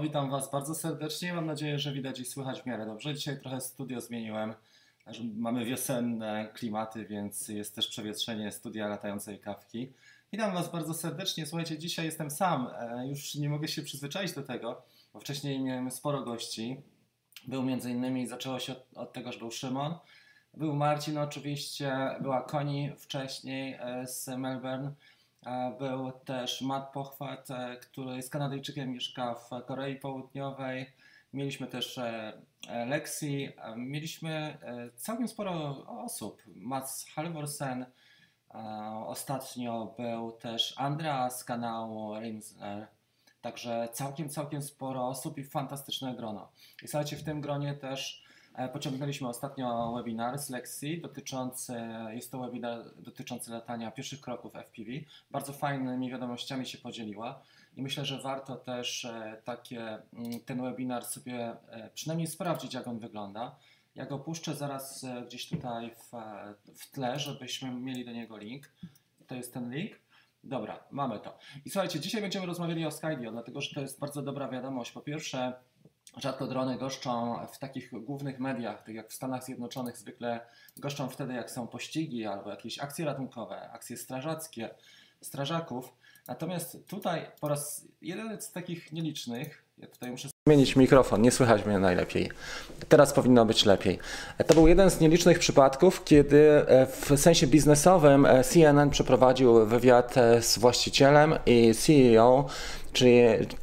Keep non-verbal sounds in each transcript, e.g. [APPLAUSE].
Witam Was bardzo serdecznie. Mam nadzieję, że widać i słychać w miarę dobrze. Dzisiaj trochę studio zmieniłem. Mamy wiosenne klimaty, więc jest też przewietrzenie studia latającej kawki. Witam Was bardzo serdecznie. Słuchajcie, dzisiaj jestem sam. E, już nie mogę się przyzwyczaić do tego, bo wcześniej miałem sporo gości. Był między innymi, zaczęło się od, od tego, że był Szymon, był Marcin oczywiście, była Koni wcześniej e, z Melbourne. Był też Matt Pochwat, e, który z Kanadyjczykiem mieszka w Korei Południowej. Mieliśmy też e, e, Lexi, mieliśmy całkiem sporo osób. Mats Halvorsen, ostatnio był też Andrea z kanału Rimsler. Także całkiem, całkiem sporo osób i fantastyczne grono. I słuchajcie, w tym gronie też pociągnęliśmy ostatnio webinar z Lexi dotyczący, jest to webinar dotyczący latania pierwszych kroków FPV. Bardzo fajnymi wiadomościami się podzieliła i myślę, że warto też e, takie, mm, ten webinar sobie e, przynajmniej sprawdzić, jak on wygląda. Ja go puszczę zaraz gdzieś tutaj w, w tle, żebyśmy mieli do niego link. To jest ten link. Dobra, mamy to. I słuchajcie, dzisiaj będziemy rozmawiali o Skydio, dlatego że to jest bardzo dobra wiadomość. Po pierwsze, Rzadko drony goszczą w takich głównych mediach, tak jak w Stanach Zjednoczonych zwykle goszczą wtedy, jak są pościgi albo jakieś akcje ratunkowe, akcje strażackie, strażaków. Natomiast tutaj po raz jeden z takich nielicznych, ja tutaj muszę zmienić mikrofon, nie słychać mnie najlepiej. Teraz powinno być lepiej. To był jeden z nielicznych przypadków, kiedy e, w sensie biznesowym e, CNN przeprowadził wywiad e, z właścicielem i CEO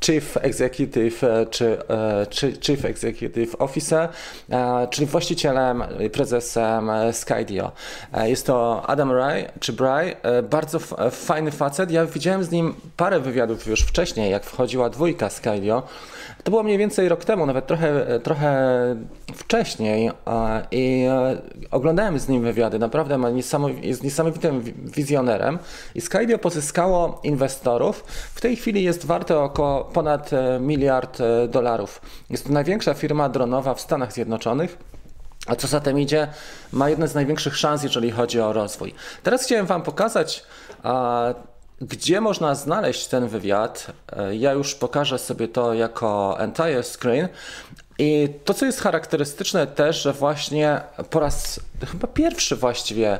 Chief Executive e, czy, e, czy Chief Executive Officer, e, czyli właścicielem, prezesem Skydio. Jest to Adam Ray, czy Bry, bardzo fajny facet. Ja widziałem z nim parę wywiadów już wcześniej, jak wchodziła dwójka Skydio. To było mniej więcej rok temu, nawet trochę, trochę wcześniej i oglądałem z nim wywiady. Naprawdę jest niesamowitym wizjonerem i Skydio pozyskało inwestorów. W tej chwili jest warte około ponad e, miliard e, dolarów. Jest to największa firma dronowa w Stanach Zjednoczonych. A co za tym idzie, ma jedne z największych szans, jeżeli chodzi o rozwój. Teraz chciałem Wam pokazać gdzie można znaleźć ten wywiad? E, ja już pokażę sobie to jako entire screen. I to, co jest charakterystyczne też, że właśnie po raz chyba pierwszy właściwie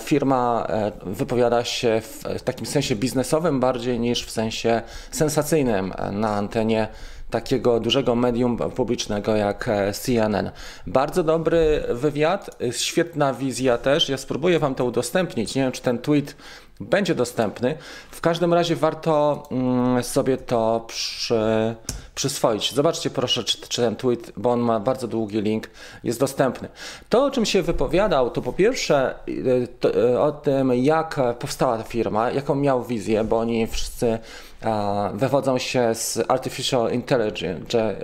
firma e, wypowiada się w takim sensie biznesowym bardziej niż w sensie sensacyjnym na antenie takiego dużego medium publicznego jak CNN. Bardzo dobry wywiad, świetna wizja też. Ja spróbuję Wam to udostępnić. Nie wiem, czy ten tweet będzie dostępny. W każdym razie warto mm, sobie to przy, przyswoić. Zobaczcie proszę, czy, czy, ten tweet, bo on ma bardzo długi link, jest dostępny. To, o czym się wypowiadał, to po pierwsze y, to, y, o tym, jak powstała ta firma, jaką miał wizję, bo oni wszyscy wywodzą się z Artificial Intelligence,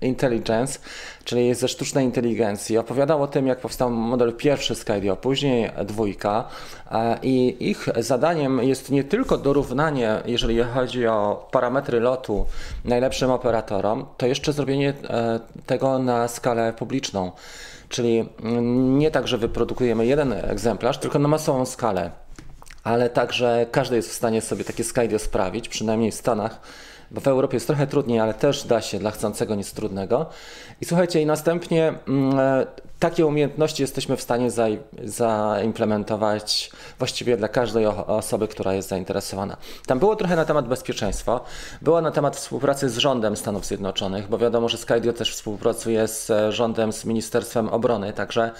intelligence czyli ze sztucznej inteligencji. Opowiadał o tym, jak powstał model pierwszy Skydio, później dwójka i ich zadaniem jest nie tylko dorównanie, jeżeli chodzi o parametry lotu najlepszym operatorom, to jeszcze zrobienie e, tego na skalę publiczną. Czyli nie tak, że wyprodukujemy jeden egzemplarz, tylko na masową skalę ale także każdy jest w stanie sobie takie Skydio sprawić, przynajmniej w Stanach, bo w Europie jest trochę trudniej, ale też da się, dla chcącego nic trudnego. I słuchajcie, i następnie mm, e, takie umiejętności jesteśmy w stanie za, zaimplementować właściwie dla każdej osoby, która jest zainteresowana. Tam było trochę na temat bezpieczeństwa, było na temat współpracy z rządem Stanów Zjednoczonych, bo wiadomo, że Skydio też współpracuje z e, rządem, z Ministerstwem Obrony, także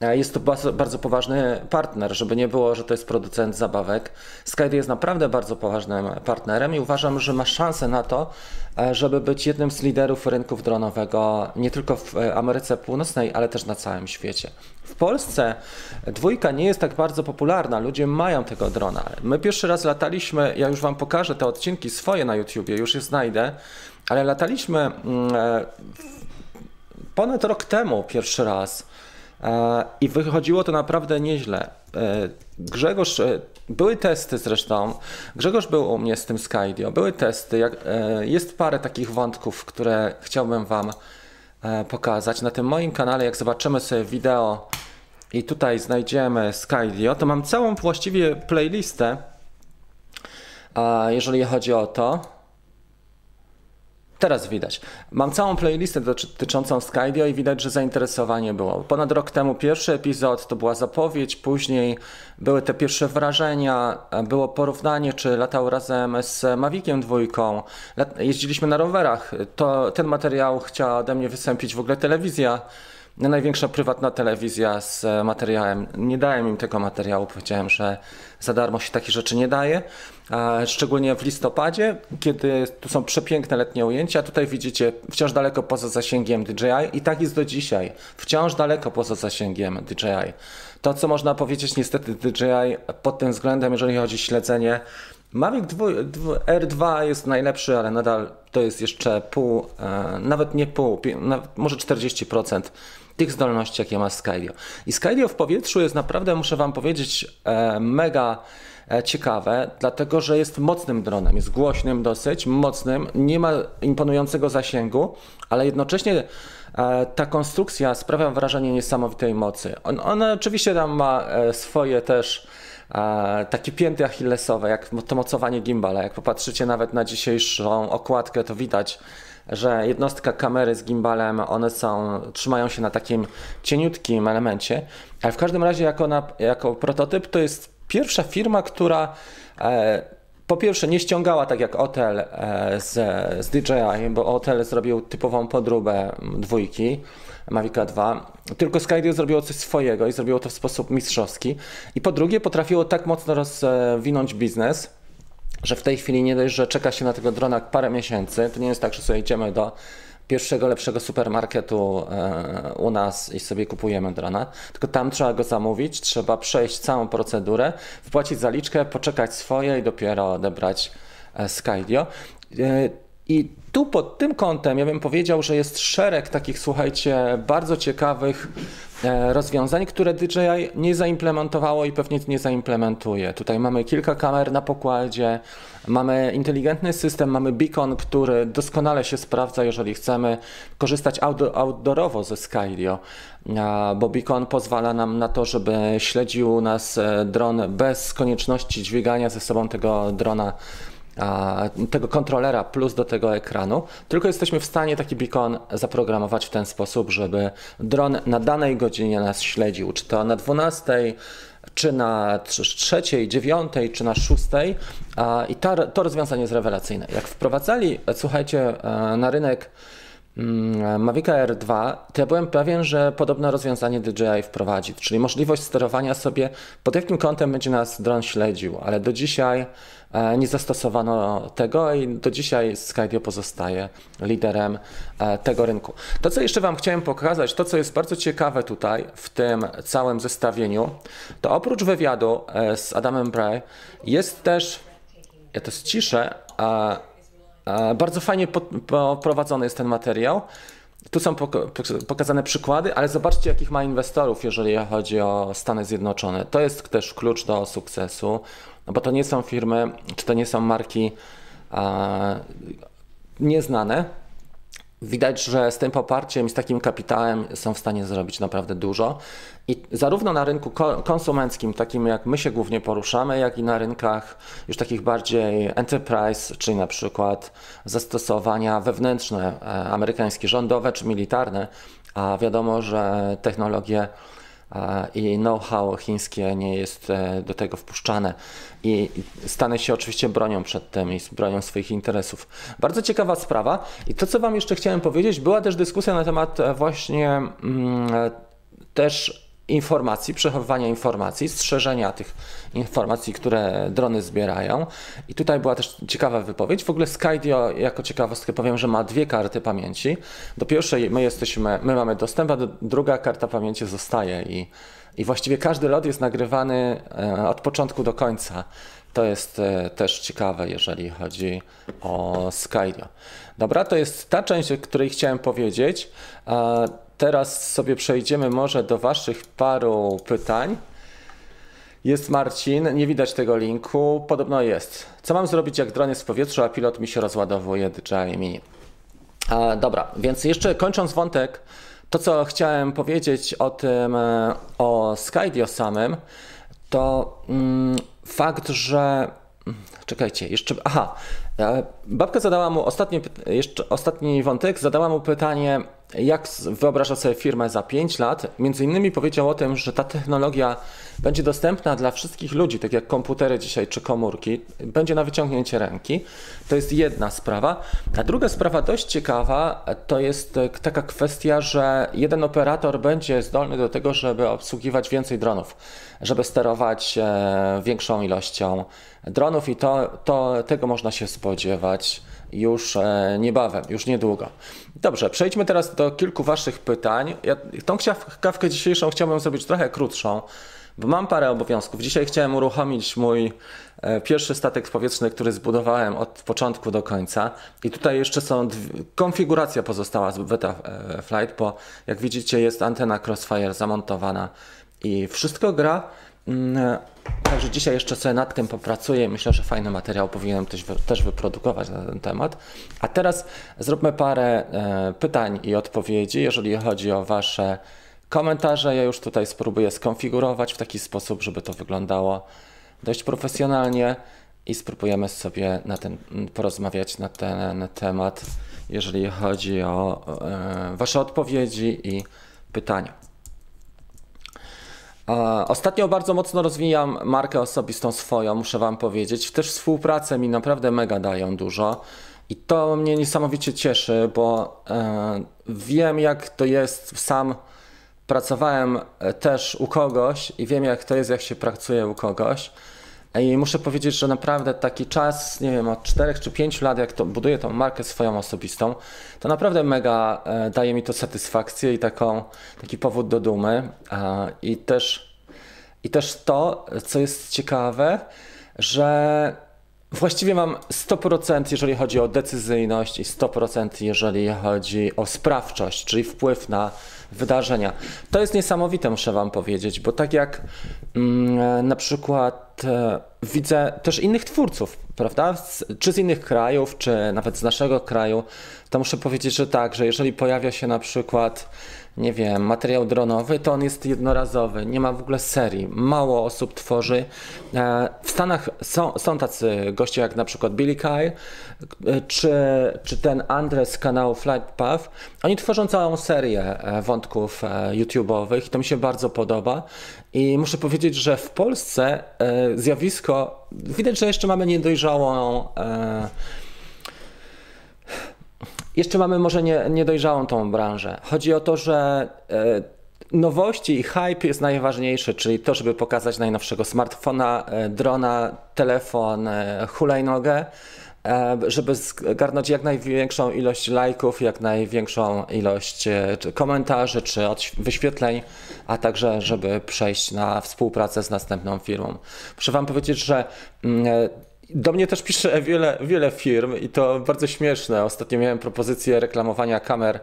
jest to bardzo, poważny partner, żeby nie było, że to jest producent zabawek. Skydio jest naprawdę bardzo poważnym partnerem i uważam, że ma szansę na to, e, żeby być jednym z liderów rynków dronowego nie tylko w Ameryce Północnej, ale też na całym świecie. W Polsce dwójka nie jest tak bardzo popularna, ludzie mają tego drona. My pierwszy raz lataliśmy, ja już Wam pokażę te odcinki swoje na YouTubie, już je znajdę, ale lataliśmy mm, e, ponad rok temu pierwszy raz I wychodziło to naprawdę nieźle. E, Grzegorz, e, były testy zresztą. Grzegorz był u mnie z tym Skydio. Były testy. Jest parę takich wątków, które chciałbym Wam pokazać. Na tym moim kanale, jak zobaczymy sobie wideo i tutaj znajdziemy Skydio, to mam całą właściwie playlistę, jeżeli chodzi o to. Teraz widać. Mam całą playlistę dotyczącą Skydio i widać, że zainteresowanie było. Ponad rok temu pierwszy epizod to była zapowiedź, później były te pierwsze wrażenia, było porównanie, czy latał razem z Maviciem dwójką. Jeździliśmy na rowerach. To, ten materiał chciała ode mnie wystąpić w ogóle telewizja największa prywatna telewizja z materiałem. Nie dałem im tego materiału, powiedziałem, że za darmo się takie rzeczy nie daje. Szczególnie w listopadzie, kiedy tu są przepiękne letnie ujęcia. Tutaj widzicie wciąż daleko poza zasięgiem DJI i tak jest do dzisiaj. Wciąż daleko poza zasięgiem DJI. To, co można powiedzieć, niestety DJI pod tym względem, jeżeli chodzi o śledzenie, Mavic R2 jest najlepszy, ale nadal to jest jeszcze pół, e, nawet nie pół, może 40% tych zdolności, jakie ma Skydio. I Skydio w powietrzu jest naprawdę, muszę Wam powiedzieć, e, mega ciekawe, dlatego że jest mocnym dronem, jest głośnym dosyć, mocnym, nie ma imponującego zasięgu, ale jednocześnie e, ta konstrukcja sprawia wrażenie niesamowitej mocy. On, ona oczywiście tam ma swoje też takie pięty achillesowe, jak to mocowanie gimbala. Jak popatrzycie nawet na dzisiejszą okładkę, to widać, że jednostka kamery z gimbalem, one są, trzymają się na takim cieniutkim elemencie, ale w każdym razie jako, na, jako prototyp to jest pierwsza firma, która e, po pierwsze nie ściągała tak jak Otel e, z, z DJI, bo Otel zrobił typową podróbę dwójki, Mavica 2, tylko Skydio zrobiło coś swojego i zrobiło to w sposób mistrzowski. I po drugie potrafiło tak mocno rozwinąć biznes, że w tej chwili nie dość, że czeka się na tego drona parę miesięcy, to nie jest tak, że sobie idziemy do pierwszego lepszego supermarketu e, u nas i sobie kupujemy drona, tylko tam trzeba go zamówić, trzeba przejść całą procedurę, wpłacić zaliczkę, poczekać swoje i dopiero odebrać e, Skydio. I tu pod tym kątem ja bym powiedział, że jest szereg takich, słuchajcie, bardzo ciekawych E, rozwiązań, które DJI nie zaimplementowało i pewnie nie zaimplementuje. Tutaj mamy kilka kamer na pokładzie, mamy inteligentny system, mamy beacon, który doskonale się sprawdza, jeżeli chcemy korzystać outdoorowo ze Skydio, bo beacon pozwala nam na to, żeby śledził nas e, dron bez konieczności dźwigania ze sobą tego drona tego kontrolera plus do tego ekranu, tylko jesteśmy w stanie taki beacon zaprogramować w ten sposób, żeby dron na danej godzinie nas śledził, czy to na 12, czy na trzeciej, dziewiątej, czy na szóstej. I to, to rozwiązanie jest rewelacyjne. Jak wprowadzali, słuchajcie, e, na rynek mm, Mavic Air 2, to ja byłem pewien, że podobne rozwiązanie DJI wprowadzi, czyli możliwość sterowania sobie, pod jakim kątem będzie nas dron śledził, ale do dzisiaj nie zastosowano tego i do dzisiaj Skydio pozostaje liderem e, tego rynku. To, co jeszcze Wam chciałem pokazać, to, co jest bardzo ciekawe tutaj w tym całym zestawieniu, to oprócz wywiadu e, z Adamem Bray jest też, ja to ściszę, bardzo fajnie poprowadzony jest ten materiał. Tu są pokazane przykłady, ale zobaczcie, jakich ma inwestorów, jeżeli chodzi o Stany Zjednoczone. To jest też klucz do sukcesu. No bo to nie są firmy, czy to nie są marki e, nieznane. Widać, że z tym poparciem i z takim kapitałem są w stanie zrobić naprawdę dużo. I zarówno na rynku konsumenckim, takim jak my się głównie poruszamy, jak i na rynkach już takich bardziej enterprise, czyli na przykład zastosowania wewnętrzne, e, amerykańskie, rządowe czy militarne, a wiadomo, że technologie i know-how chińskie nie jest e, do tego wpuszczane. I Stany się oczywiście bronią przed tym i bronią swoich interesów. Bardzo ciekawa sprawa. I to, co Wam jeszcze chciałem powiedzieć, była też dyskusja na temat e, właśnie mm, e, też informacji, przechowywania informacji, strzeżenia tych informacji, które drony zbierają. I tutaj była też ciekawa wypowiedź. W ogóle Skydio, jako ciekawostkę powiem, że ma dwie karty pamięci. Do pierwszej my jesteśmy, my mamy dostęp, a do, druga karta pamięci zostaje i, i właściwie każdy lot jest nagrywany e, od początku do końca. To jest e, też ciekawe, jeżeli chodzi o Skydio. Dobra, to jest ta część, o której chciałem powiedzieć. E, teraz sobie przejdziemy może do Waszych paru pytań. Jest Marcin, nie widać tego linku, podobno jest. Co mam zrobić, jak dron jest w powietrzu, a pilot mi się rozładowuje DJI Mini? Dobra, więc jeszcze kończąc wątek, to co chciałem powiedzieć o tym, e, o Skydio samym, to mm, fakt, że. Czekajcie, jeszcze. Aha, Babka zadała mu ostatni, jeszcze ostatni wątek, zadała mu pytanie, jak wyobraża sobie firmę za 5 lat. Między innymi powiedział o tym, że ta technologia będzie dostępna dla wszystkich ludzi, tak jak komputery dzisiaj czy komórki, będzie na wyciągnięcie ręki. To jest jedna sprawa. A druga sprawa dość ciekawa to jest taka kwestia, że jeden operator będzie zdolny do tego, żeby obsługiwać więcej dronów, żeby sterować e, większą ilością dronów i to, to tego można się spodziewać już e, niebawem, już niedługo. Dobrze, przejdźmy teraz do kilku Waszych pytań. Ja tą kawkę dzisiejszą chciałbym zrobić trochę krótszą, bo mam parę obowiązków. Dzisiaj chciałem uruchomić mój e, pierwszy statek powietrzny, który zbudowałem od początku do końca. I tutaj jeszcze są konfiguracja pozostała z Beta e, Flight, bo jak widzicie jest antena Crossfire zamontowana i wszystko gra. Mm, także dzisiaj jeszcze sobie nad tym popracuję. Myślę, że fajny materiał powinienem też, też wyprodukować na ten temat. A teraz zróbmy parę e, pytań i odpowiedzi, jeżeli chodzi o Wasze komentarze. Ja już tutaj spróbuję skonfigurować w taki sposób, żeby to wyglądało dość profesjonalnie i spróbujemy sobie na ten, porozmawiać na ten temat, jeżeli chodzi o e, Wasze odpowiedzi i pytania. Ostatnio bardzo mocno rozwijam markę osobistą swoją, muszę Wam powiedzieć. Też współpracę mi naprawdę mega dają dużo. I to mnie niesamowicie cieszy, bo e, wiem, jak to jest. Sam pracowałem e, też u kogoś i wiem, jak to jest, jak się pracuje u kogoś. I muszę powiedzieć, że naprawdę taki czas, nie wiem, od 4 czy 5 lat, jak to buduję tą markę swoją osobistą, to naprawdę mega e, daje mi to satysfakcję i taką, taki powód do dumy. I też, I też to, co jest ciekawe, że właściwie mam 100% jeżeli chodzi o decyzyjność i 100% jeżeli chodzi o sprawczość, czyli wpływ na wydarzenia. To jest niesamowite, muszę Wam powiedzieć, bo tak jak na przykład e, widzę też innych twórców, prawda? Czy z innych krajów, czy nawet z naszego kraju, to muszę powiedzieć, że tak, że jeżeli pojawia się na przykład nie wiem, materiał dronowy, to on jest jednorazowy, nie ma w ogóle serii. Mało osób tworzy. E, w Stanach są, są tacy goście jak na przykład Billy Kyle, e, czy, czy ten Andres z kanału Flight Path. Oni tworzą całą serię e, wątków YouTube'owych i to mi się bardzo podoba. I muszę powiedzieć, że w Polsce zjawisko, widać, że jeszcze mamy niedojrzałą jeszcze mamy może nie, niedojrzałą tą branżę. Chodzi o to, że e, nowości i hype jest najważniejszy, czyli to, żeby pokazać najnowszego smartfona, e, drona, telefon, e, hulajnogę, żeby zgarnąć jak największą ilość lajków, jak największą ilość komentarzy czy wyświetleń, a także żeby przejść na współpracę z następną firmą. Muszę Wam powiedzieć, że mm, do mnie też pisze wiele, wiele firm i to bardzo śmieszne. Ostatnio miałem propozycję reklamowania kamer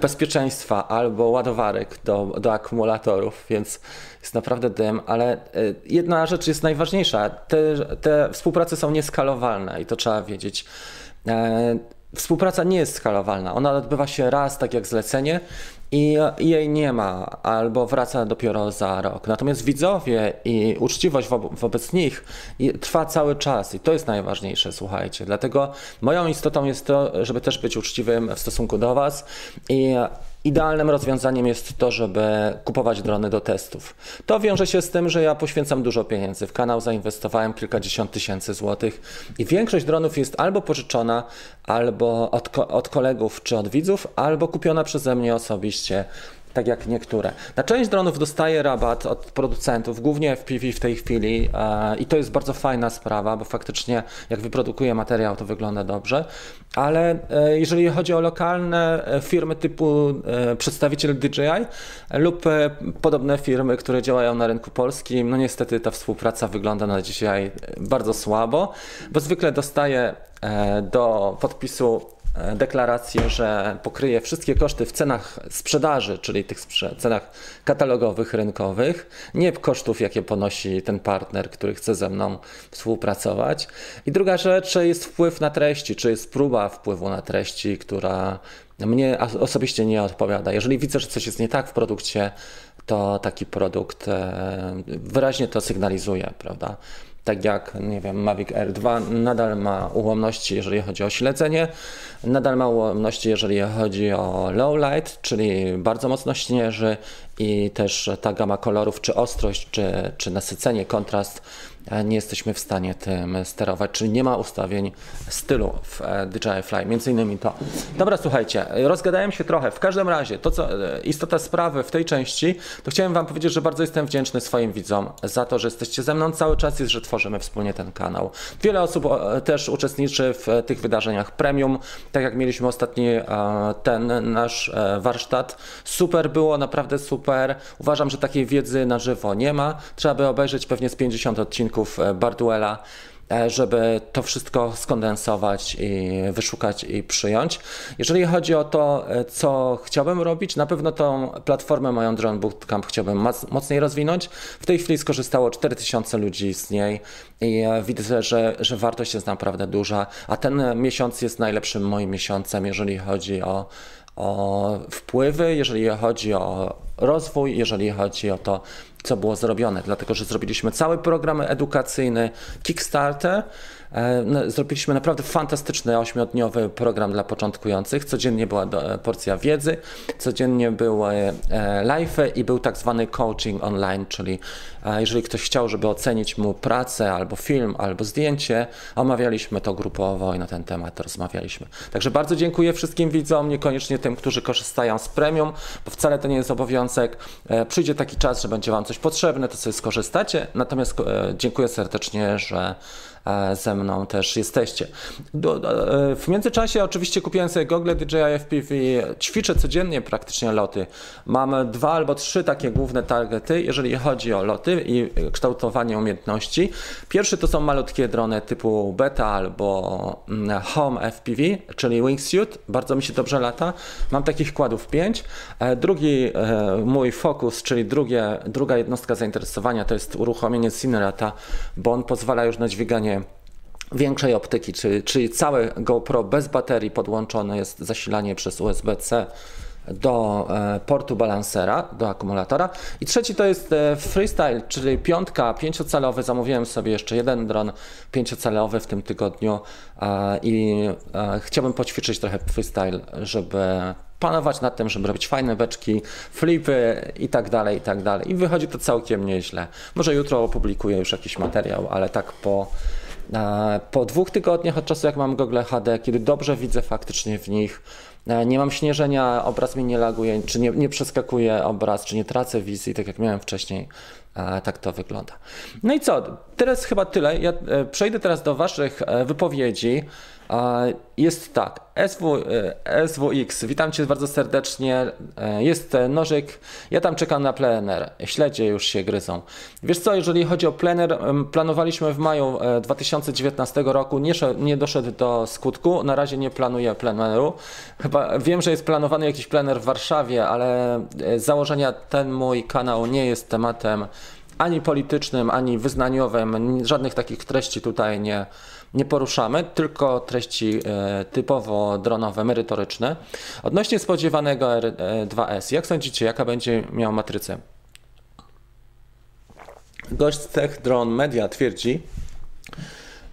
bezpieczeństwa albo ładowarek do, do akumulatorów, więc jest naprawdę dym, ale e, jedna rzecz jest najważniejsza. Te, te współprace są nieskalowalne i to trzeba wiedzieć. E, współpraca nie jest skalowalna. Ona odbywa się raz, tak jak zlecenie, i jej nie ma, albo wraca dopiero za rok. Natomiast widzowie i uczciwość wo wobec nich trwa cały czas i to jest najważniejsze, słuchajcie. Dlatego moją istotą jest to, żeby też być uczciwym w stosunku do Was i Idealnym rozwiązaniem jest to, żeby kupować drony do testów. To wiąże się z tym, że ja poświęcam dużo pieniędzy. W kanał zainwestowałem kilkadziesiąt tysięcy złotych i większość dronów jest albo pożyczona, albo od, ko od kolegów czy od widzów, albo kupiona przeze mnie osobiście tak jak niektóre. Na część dronów dostaję rabat od producentów, głównie FPV w tej chwili e, i to jest bardzo fajna sprawa, bo faktycznie jak wyprodukuję materiał, to wygląda dobrze, ale e, jeżeli chodzi o lokalne e, firmy typu przedstawiciel DJI lub podobne firmy, które działają na rynku polskim, no niestety ta współpraca wygląda na dzisiaj bardzo słabo, bo zwykle dostaję do podpisu deklarację, że pokryje wszystkie koszty w cenach sprzedaży, czyli tych cenach katalogowych, rynkowych, nie kosztów, jakie ponosi ten partner, który chce ze mną współpracować. I druga rzecz jest wpływ na treści, czy jest próba wpływu na treści, która mnie osobiście nie odpowiada. Jeżeli widzę, że coś jest nie tak w produkcie, to taki produkt e, wyraźnie to sygnalizuje, prawda? Tak jak nie wiem, Mavic Air 2 nadal ma ułomności, jeżeli chodzi o śledzenie, nadal ma ułomności, jeżeli chodzi o low light, czyli bardzo mocno śnieży i też ta gama kolorów, czy ostrość, czy, czy nasycenie, kontrast nie jesteśmy w stanie tym sterować, czyli nie ma ustawień stylu w e, DJI Fly, między innymi to. Dobra, słuchajcie, rozgadałem się trochę. W każdym razie, to co e, istota sprawy w tej części, to chciałem Wam powiedzieć, że bardzo jestem wdzięczny swoim widzom za to, że jesteście ze mną cały czas i że tworzymy wspólnie ten kanał. Wiele osób też uczestniczy w e, tych wydarzeniach premium, tak jak mieliśmy ostatni ten nasz warsztat. Super było, naprawdę super. Uważam, że takiej wiedzy na żywo nie ma. Trzeba by obejrzeć pewnie z 50 odcinków e, Barduela, e, żeby to wszystko skondensować i wyszukać i przyjąć. Jeżeli chodzi o to, e, co chciałbym robić, na pewno tą platformę moją Drone Bootcamp chciałbym mocniej rozwinąć. W tej chwili skorzystało 4000 ludzi z niej i widzę, że, że wartość jest naprawdę duża, a ten miesiąc jest najlepszym moim miesiącem, jeżeli chodzi o o wpływy, jeżeli chodzi o rozwój, jeżeli chodzi o to, co było zrobione, dlatego że zrobiliśmy cały program edukacyjny Kickstarter. E, no, zrobiliśmy naprawdę fantastyczny ośmiodniowy program dla początkujących. Codziennie była e, porcja wiedzy, codziennie były e, live i był tak zwany coaching online, czyli jeżeli ktoś chciał, żeby ocenić mu pracę albo film, albo zdjęcie, omawialiśmy to grupowo i na ten temat rozmawialiśmy. Także bardzo dziękuję wszystkim widzom, niekoniecznie tym, którzy korzystają z premium, bo wcale to nie jest obowiązek. Przyjdzie taki czas, że będzie Wam coś potrzebne, to sobie skorzystacie. Natomiast dziękuję serdecznie, że ze mną też jesteście. W międzyczasie oczywiście kupiłem sobie Google DJI FPV, ćwiczę codziennie praktycznie loty. Mam dwa albo trzy takie główne targety, jeżeli chodzi o loty i kształtowanie umiejętności. Pierwszy to są malutkie drony typu beta albo mm, home FPV, czyli wingsuit. Bardzo mi się dobrze lata. Mam takich kładów 5. E, drugi e, mój fokus, czyli drugie, druga jednostka zainteresowania to jest uruchomienie Cinerata, bo on pozwala już na dźwiganie większej optyki, czyli, czyli całe GoPro bez baterii podłączone jest zasilanie przez USB-C do e, portu balansera, do akumulatora. I trzeci to jest e, freestyle, czyli piątka, pięciocalowy. Zamówiłem sobie jeszcze jeden dron pięciocalowy w tym tygodniu i e, chciałbym poćwiczyć trochę freestyle, żeby panować nad tym, żeby robić fajne beczki, flipy i tak dalej, i tak dalej. I wychodzi to całkiem nieźle. Może jutro opublikuję już jakiś materiał, ale tak po po dwóch tygodniach od czasu, jak mam Google HD, kiedy dobrze widzę faktycznie w nich, nie mam śnieżenia, obraz mi nie laguje, czy nie, nie przeskakuje obraz, czy nie tracę wizji, tak jak miałem wcześniej. Tak to wygląda. No i co? Teraz chyba tyle. Ja e, przejdę teraz do Waszych e, wypowiedzi. Jest tak, SW, e, SWX, witam Cię bardzo serdecznie. E, jest nożyk, ja tam czekam na plener. Śledzie już się gryzą. Wiesz co, jeżeli chodzi o plener, planowaliśmy w maju 2019 e, roku, nie, nie doszedł do skutku. Na razie nie planuję pleneru. Chyba wiem, że jest planowany jakiś plener w Warszawie, ale z założenia ten mój kanał nie jest tematem ani politycznym, ani wyznaniowym. Żadnych takich treści tutaj nie nie poruszamy, tylko treści e, typowo dronowe, merytoryczne. Odnośnie spodziewanego R2S, jak sądzicie, jaka będzie miała matrycę? Gość z Tech Drone Media twierdzi,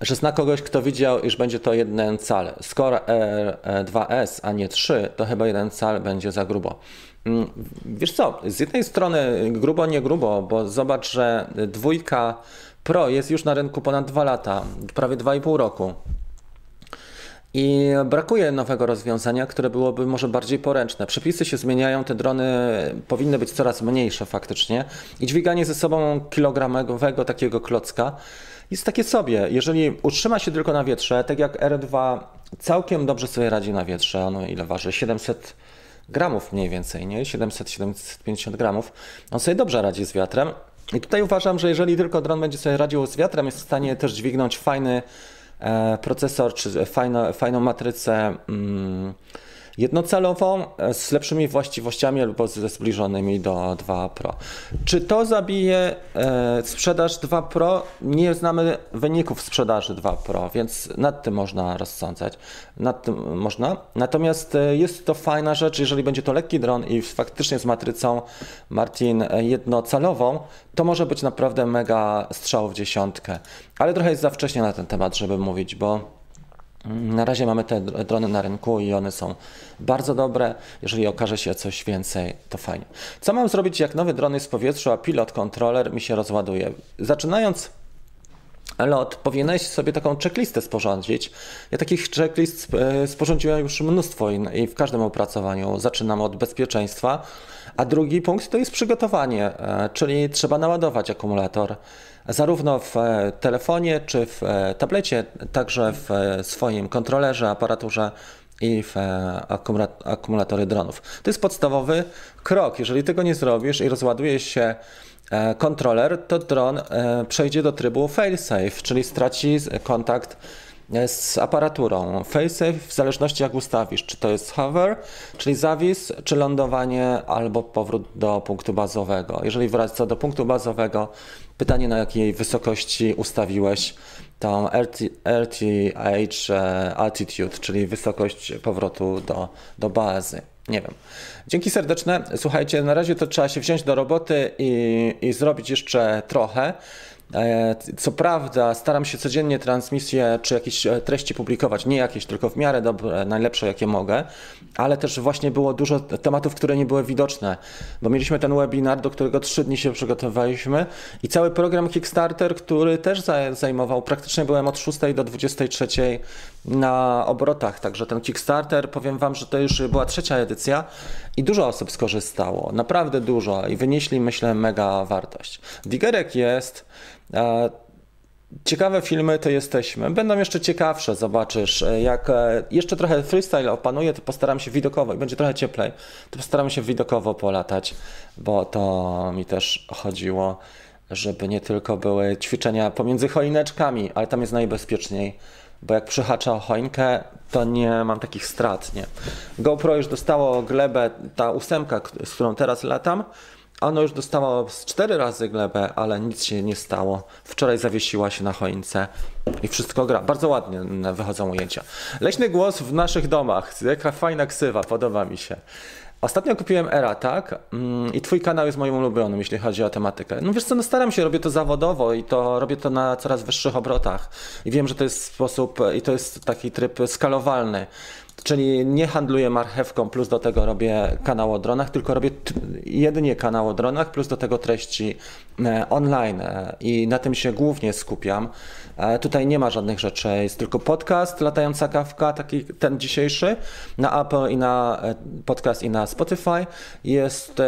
że zna kogoś, kto widział, iż będzie to jeden cal. Skoro R2S, a nie 3, to chyba jeden cal będzie za grubo. Mm, wiesz co, z jednej strony grubo, nie grubo, bo zobacz, że dwójka Pro jest już na rynku ponad 2 lata, prawie 2,5 roku. I brakuje nowego rozwiązania, które byłoby może bardziej poręczne. Przepisy się zmieniają, te drony powinny być coraz mniejsze faktycznie i dźwiganie ze sobą kilogramowego takiego klocka jest takie sobie. Jeżeli utrzyma się tylko na wietrze, tak jak R2 całkiem dobrze sobie radzi na wietrze, ono ile waży? 700 gramów mniej więcej, nie? 700-750 gramów. On sobie dobrze radzi z wiatrem, i tutaj uważam, że jeżeli tylko dron będzie sobie radził z wiatrem, jest w stanie też dźwignąć fajny e, procesor czy fajno, fajną matrycę mm, jednocelową z lepszymi właściwościami albo ze zbliżonymi do 2 Pro. Czy to zabije sprzedaż 2 Pro? Nie znamy wyników sprzedaży 2 Pro, więc nad tym można rozsądzać. Nad tym można. Natomiast jest to fajna rzecz, jeżeli będzie to lekki dron i faktycznie z matrycą Martin jednocelową, to może być naprawdę mega strzał w dziesiątkę. Ale trochę jest za wcześnie na ten temat, żeby mówić, bo na razie mamy te drony na rynku i one są bardzo dobre. Jeżeli okaże się coś więcej, to fajnie. Co mam zrobić, jak nowy dron jest w powietrzu, a pilot kontroler mi się rozładuje? Zaczynając lot, powinieneś sobie taką checklistę sporządzić. Ja takich checklist e, sporządziłem już mnóstwo i w każdym opracowaniu. Zaczynam od bezpieczeństwa, a drugi punkt to jest przygotowanie, e, czyli trzeba naładować akumulator zarówno w e, telefonie czy w tablecie, także w swoim kontrolerze, aparaturze i w akumulatory dronów. To jest podstawowy krok. Jeżeli tego nie zrobisz i rozładuje się E, kontroler, to dron e, przejdzie do trybu failsafe, czyli straci kontakt e, z aparaturą. Failsafe w zależności jak ustawisz, czy to jest hover, czyli zawis, czy lądowanie, albo powrót do punktu bazowego. Jeżeli wraca do punktu bazowego, pytanie na jakiej wysokości ustawiłeś tą RTH altitude, czyli wysokość powrotu do, do bazy. Nie wiem. Dzięki serdeczne. Słuchajcie, na razie to trzeba się wziąć do roboty i, i zrobić jeszcze trochę. E, co prawda, staram się codziennie transmisje czy jakieś e, treści publikować, nie jakieś, tylko w miarę dobre, najlepsze jakie mogę, ale też właśnie było dużo tematów, które nie były widoczne, bo mieliśmy ten webinar, do którego trzy dni się przygotowaliśmy i cały program Kickstarter, który też zajmował, praktycznie byłem od 6 do 23 na obrotach, także ten Kickstarter, powiem Wam, że to już była trzecia edycja i dużo osób skorzystało, naprawdę dużo i wynieśli, myślę, mega wartość. Digerek jest, Ciekawe filmy to jesteśmy. Będą jeszcze ciekawsze, zobaczysz. Jak e, jeszcze trochę freestyle opanuje, to postaram się widokowo i będzie trochę cieplej, to postaram się widokowo polatać, bo to mi też chodziło, żeby nie tylko były ćwiczenia pomiędzy choineczkami, ale tam jest najbezpieczniej, bo jak przyhacza o choinkę, to nie mam takich strat, nie. GoPro już dostało glebę, ta ósemka, z którą teraz latam, ono już dostało z cztery razy glebę, ale nic się nie stało. Wczoraj zawiesiła się na choince i wszystko gra. Bardzo ładnie wychodzą ujęcia. Leśny głos w naszych domach. Jaka fajna ksywa, podoba mi się. Ostatnio kupiłem Era, tak? Mm, I twój kanał jest moim ulubionym, jeśli chodzi o tematykę. No wiesz co, no staram się, robię to zawodowo i to robię to na coraz wyższych obrotach. I wiem, że to jest sposób i to jest taki tryb skalowalny. Czyli nie handluję marchewką, plus do tego robię kanał o dronach, tylko robię jedynie kanał o dronach, plus do tego treści online e, i na tym się głównie skupiam. E, tutaj nie ma żadnych rzeczy, jest tylko podcast Latająca Kawka, taki ten dzisiejszy, na Apple i na podcast i na Spotify. Jest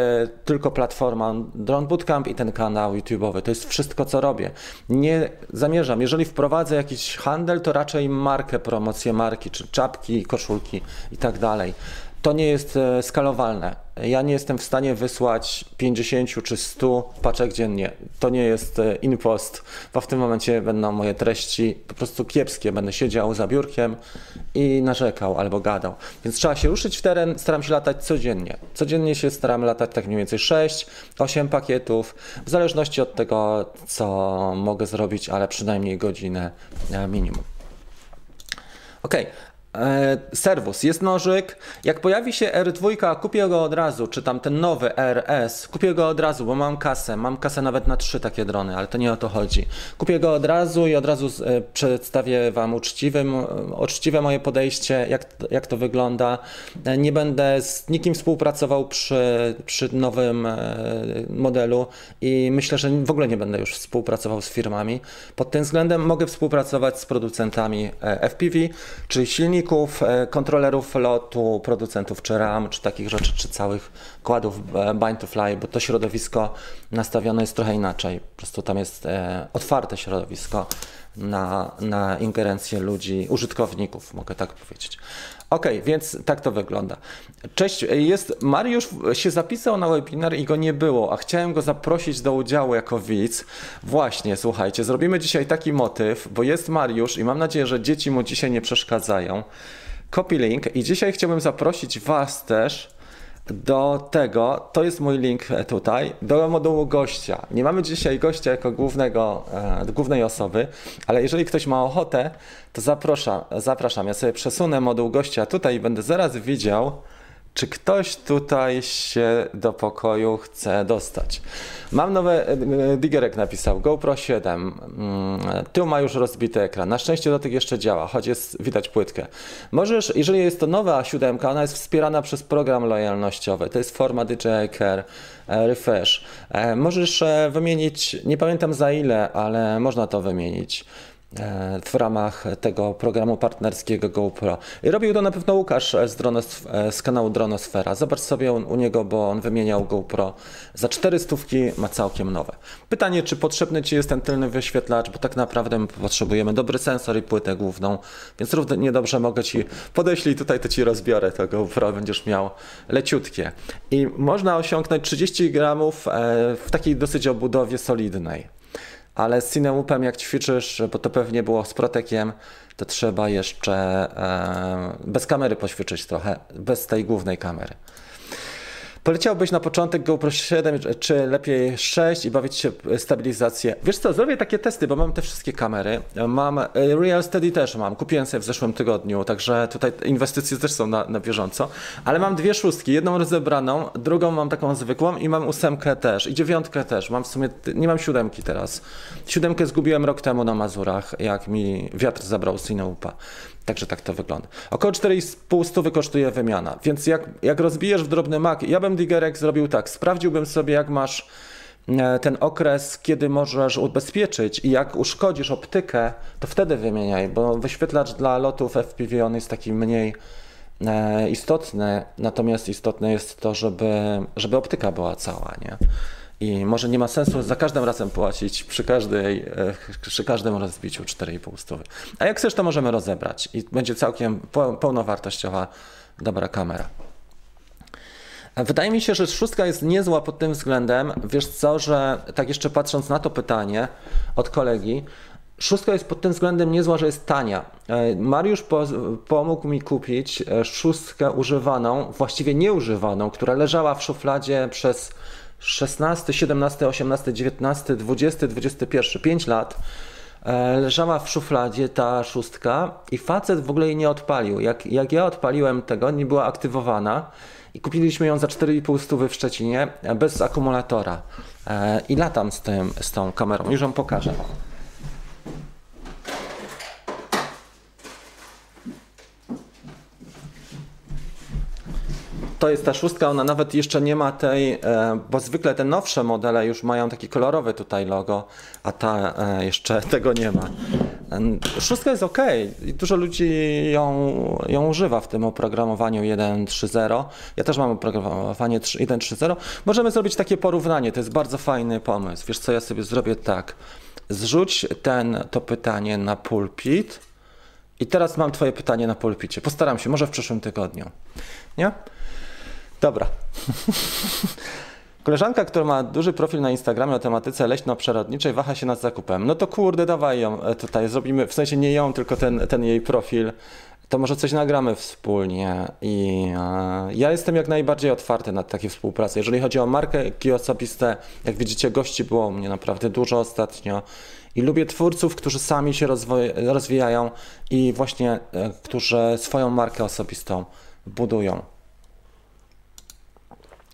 tylko platforma Drone Bootcamp i ten kanał YouTube'owy. To jest wszystko, co robię. Nie zamierzam, jeżeli wprowadzę jakiś handel, to raczej markę, promocję marki, czy czapki, koszulki, i tak dalej. To nie jest e, skalowalne. Ja nie jestem w stanie wysłać 50 czy 100 paczek dziennie. To nie jest e, inpost, bo w tym momencie będą moje treści po prostu kiepskie. Będę siedział za biurkiem i narzekał albo gadał. Więc trzeba się ruszyć w teren, staram się latać codziennie. Codziennie się staram latać tak mniej więcej 6, 8 pakietów, w zależności od tego, co mogę zrobić, ale przynajmniej godzinę e, minimum. Ok, E, serwus, jest nożyk. Jak pojawi się R2, kupię go od razu, czy tam ten nowy RS, kupię go od razu, bo mam kasę. Mam kasę nawet na trzy takie drony, ale to nie o to chodzi. Kupię go od razu i od razu e, przedstawię Wam uczciwym, uczciwe moje podejście, jak, jak to wygląda. E, nie będę z nikim współpracował przy, przy nowym modelu i myślę, że w ogóle nie będę już współpracował z firmami. Pod tym względem mogę współpracować z producentami FPV, czyli silników silników, e, kontrolerów lotu, producentów czy RAM, czy takich rzeczy, czy całych kładów e, bind to fly, bo to środowisko nastawione jest trochę inaczej. Po prostu tam jest e, otwarte środowisko na, na ingerencję ludzi, użytkowników, mogę tak powiedzieć. Ok, więc tak to wygląda. Cześć, jest Mariusz się zapisał na webinar i go nie było, a chciałem go zaprosić do udziału jako widz. Właśnie, słuchajcie, zrobimy dzisiaj taki motyw, bo jest Mariusz i mam nadzieję, że dzieci mu dzisiaj nie przeszkadzają. copy link i dzisiaj chciałbym zaprosić Was też do tego, to jest mój link tutaj, do modułu gościa. Nie mamy dzisiaj gościa jako głównego, e, głównej osoby, ale jeżeli ktoś ma ochotę, to zapraszam, zapraszam. Ja sobie przesunę moduł gościa tutaj i będę zaraz widział, czy ktoś tutaj się do pokoju chce dostać? Mam nowe, e, Digerek napisał, GoPro 7, mm, tył ma już rozbity ekran, na szczęście dotyk jeszcze działa, choć jest widać płytkę. Możesz, jeżeli jest to nowa 7, ona jest wspierana przez program lojalnościowy, to jest forma DJI Care e, Refresh. E, możesz wymienić, nie pamiętam za ile, ale można to wymienić. E, w ramach tego programu partnerskiego GoPro. I robił to na pewno Łukasz z, Dronos, e, z kanału Dronosfera. Zobacz sobie u niego, bo on wymieniał GoPro za 400 ma całkiem nowe. Pytanie, czy potrzebny Ci jest ten tylny wyświetlacz, bo tak naprawdę potrzebujemy dobry sensor i płytę główną, więc równie dobrze mogę Ci podeślij tutaj, to Ci rozbiorę to GoPro, będziesz miał leciutkie. I można osiągnąć 30 gramów e, w takiej dosyć obudowie solidnej ale z Cineupem jak ćwiczysz, bo to pewnie było z protekiem, to trzeba jeszcze e, bez kamery poćwiczyć trochę, bez tej głównej kamery. Poleciałbyś na początek GoPro 7 czy lepiej 6 i bawić się stabilizację? Wiesz co, zrobię takie testy, bo mam te wszystkie kamery. Mam e, Real Steady też mam, kupiłem sobie w zeszłym tygodniu, także tutaj inwestycje też są na, na bieżąco. Ale mam dwie szóstki, jedną rozebraną, drugą mam taką zwykłą i mam ósemkę też i dziewiątkę też. Mam w sumie, nie mam siódemki teraz. Siódemkę zgubiłem rok temu na Mazurach, jak mi wiatr zabrał Sineupa. Także tak to wygląda. Około 4,5 stówy kosztuje wymiana, więc jak, jak rozbijesz w drobny mak, ja bym digerek zrobił tak, sprawdziłbym sobie jak masz e, ten okres, kiedy możesz ubezpieczyć i jak uszkodzisz optykę, to wtedy wymieniaj, bo wyświetlacz dla lotów FPV on jest taki mniej e, istotny, natomiast istotne jest to, żeby, żeby optyka była cała, nie? I może nie ma sensu za każdym razem płacić przy, każdej, e, przy każdym rozbiciu 4,5 stówy. A jak chcesz, to możemy rozebrać i będzie całkiem pełnowartościowa, dobra kamera. Wydaje mi się, że szóstka jest niezła pod tym względem. Wiesz co, że tak jeszcze patrząc na to pytanie od kolegi, szóstka jest pod tym względem niezła, że jest tania. E, Mariusz po, pomógł mi kupić e, szóstkę używaną, właściwie nieużywaną, która leżała w szufladzie przez 16, 17, 18, 19, 20, 21, 5 lat e, leżała w szufladzie ta szóstka i facet w ogóle jej nie odpalił. Jak, jak ja odpaliłem tego, nie była aktywowana i kupiliśmy ją za 4,5 stówy w Szczecinie e, bez akumulatora. E, I latam z, tym, z tą kamerą, już wam pokażę. To jest ta szóstka, ona nawet jeszcze nie ma tej, e, bo zwykle te nowsze modele już mają taki kolorowy tutaj logo, a ta e, jeszcze [LAUGHS] tego nie ma. Szóstka jest ok, dużo ludzi ją, ją używa w tym oprogramowaniu 1.3.0. Ja też mam oprogramowanie 1.3.0. Możemy zrobić takie porównanie, to jest bardzo fajny pomysł. Wiesz co, ja sobie zrobię tak. Zrzuć ten, to pytanie na pulpit. I teraz mam Twoje pytanie na pulpicie. Postaram się, może w przyszłym tygodniu. Nie? Dobra. [LAUGHS] Koleżanka, która ma duży profil na Instagramie o tematyce leśno-przyrodniczej, waha się nad zakupem. No to kurde, dawaj ją e, tutaj, zrobimy, w sensie nie ją, tylko ten, ten jej profil. To może coś nagramy wspólnie i e, ja jestem jak najbardziej otwarty na takie współprace. Jeżeli chodzi o marki osobiste, jak widzicie, gości było u mnie naprawdę dużo ostatnio i lubię twórców, którzy sami się rozwijają i właśnie e, którzy swoją markę osobistą budują.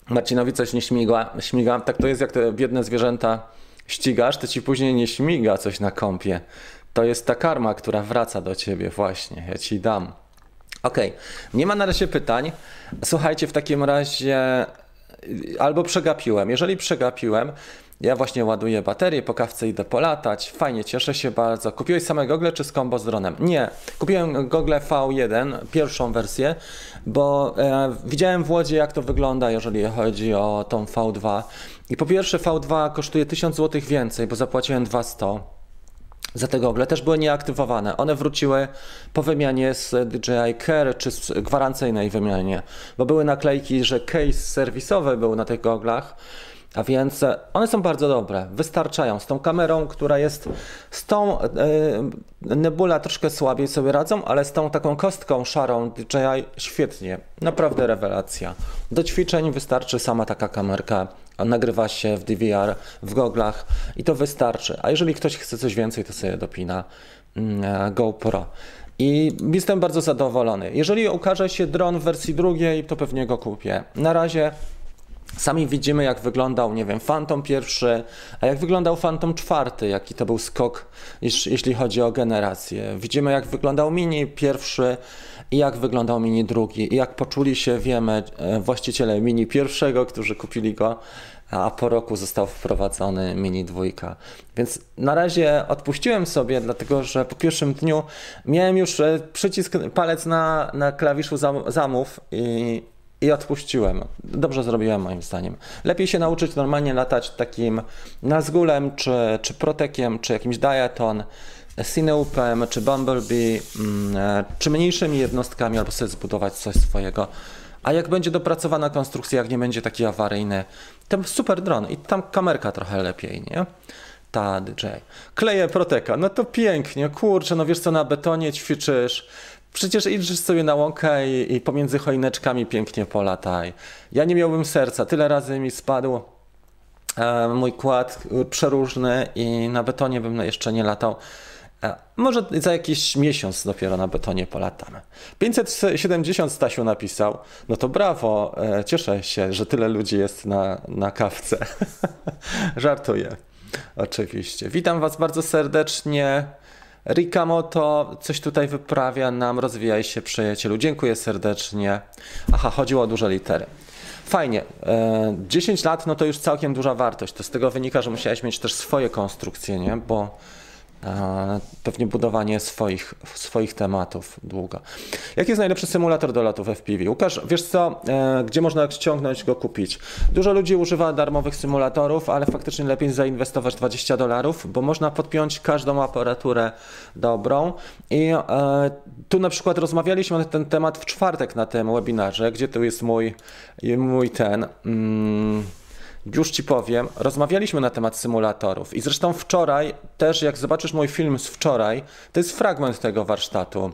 Marcinowi coś nie śmiga, śmiga. Tak to jest, jak te biedne zwierzęta ścigasz, to ci później nie śmiga coś na kąpie. To jest ta karma, która wraca do ciebie właśnie. Ja ci dam. Ok, nie ma na razie pytań. Słuchajcie, w takim razie albo przegapiłem. Jeżeli przegapiłem, ja właśnie ładuję baterię, po kawce idę polatać, fajnie, cieszę się bardzo. Kupiłeś same gogle czy z kombo z dronem? Nie, kupiłem gogle V1, pierwszą wersję, bo e, widziałem w Łodzi jak to wygląda, jeżeli chodzi o tą V2. I po pierwsze V2 kosztuje 1000 zł więcej, bo zapłaciłem 200 za te gogle też były nieaktywowane. One wróciły po wymianie z DJI Care czy z gwarancyjnej wymianie, bo były naklejki, że case serwisowy był na tych goglach A więc e, one są bardzo dobre, wystarczają. Z tą kamerą, która jest z tą e, Nebula troszkę słabiej sobie radzą, ale z tą taką kostką szarą DJI świetnie. Naprawdę rewelacja. Do ćwiczeń wystarczy sama taka kamerka. Nagrywa się w DVR, w goglach i to wystarczy. A jeżeli ktoś chce coś więcej, to sobie dopina mm, e, GoPro. I jestem bardzo zadowolony. Jeżeli ukaże się dron w wersji drugiej, to pewnie go kupię. Na razie Sami widzimy, jak wyglądał, nie wiem, Phantom pierwszy, a jak wyglądał Phantom czwarty, jaki to był skok, jeśli chodzi o generację. Widzimy, jak wyglądał Mini pierwszy i jak wyglądał Mini drugi. I jak poczuli się, wiemy, e, właściciele Mini pierwszego, którzy kupili go, a po roku został wprowadzony Mini dwójka. Więc na razie odpuściłem sobie, dlatego że po pierwszym dniu miałem już e, przycisk, palec na, na klawiszu zamów i i odpuściłem. Dobrze zrobiłem moim zdaniem. Lepiej się nauczyć normalnie latać takim Nazgulem, czy, czy Protekiem, czy jakimś Diaton, Cineupem, czy Bumblebee, mm, e, czy mniejszymi jednostkami, albo sobie zbudować coś swojego. A jak będzie dopracowana konstrukcja, jak nie będzie taki awaryjny, to super dron i tam kamerka trochę lepiej, nie? Ta DJ. Kleję Proteka, no to pięknie, kurczę, no wiesz co, na betonie ćwiczysz, Przecież idziesz sobie na łąkę i, i pomiędzy choineczkami pięknie polataj. Ja nie miałbym serca. Tyle razy mi spadł e, mój kład przeróżny i na betonie bym jeszcze nie latał. E, może za jakiś miesiąc dopiero na betonie polatamy. 570 Stasiu napisał. No to brawo, e, cieszę się, że tyle ludzi jest na, na kawce. [LAUGHS] Żartuję. Oczywiście. Witam Was bardzo serdecznie. Rikamoto coś tutaj wyprawia nam, rozwijaj się przyjacielu. Dziękuję serdecznie. Aha, chodziło o duże litery. Fajnie. 10 e, lat no to już całkiem duża wartość. To z tego wynika, że musiałeś mieć też swoje konstrukcje, nie? Bo pewnie budowanie swoich, swoich tematów długo. Jaki jest najlepszy symulator do lotów FPV? Łukasz, wiesz co, e, gdzie można ściągnąć go kupić? Dużo ludzi używa darmowych symulatorów, ale faktycznie lepiej zainwestować 20 dolarów, bo można podpiąć każdą aparaturę dobrą i e, tu na przykład rozmawialiśmy na ten temat w czwartek na tym webinarze, gdzie tu jest mój, mój ten... Mm, już Ci powiem, rozmawialiśmy na temat symulatorów i zresztą wczoraj też, jak zobaczysz mój film z wczoraj, to jest fragment tego warsztatu.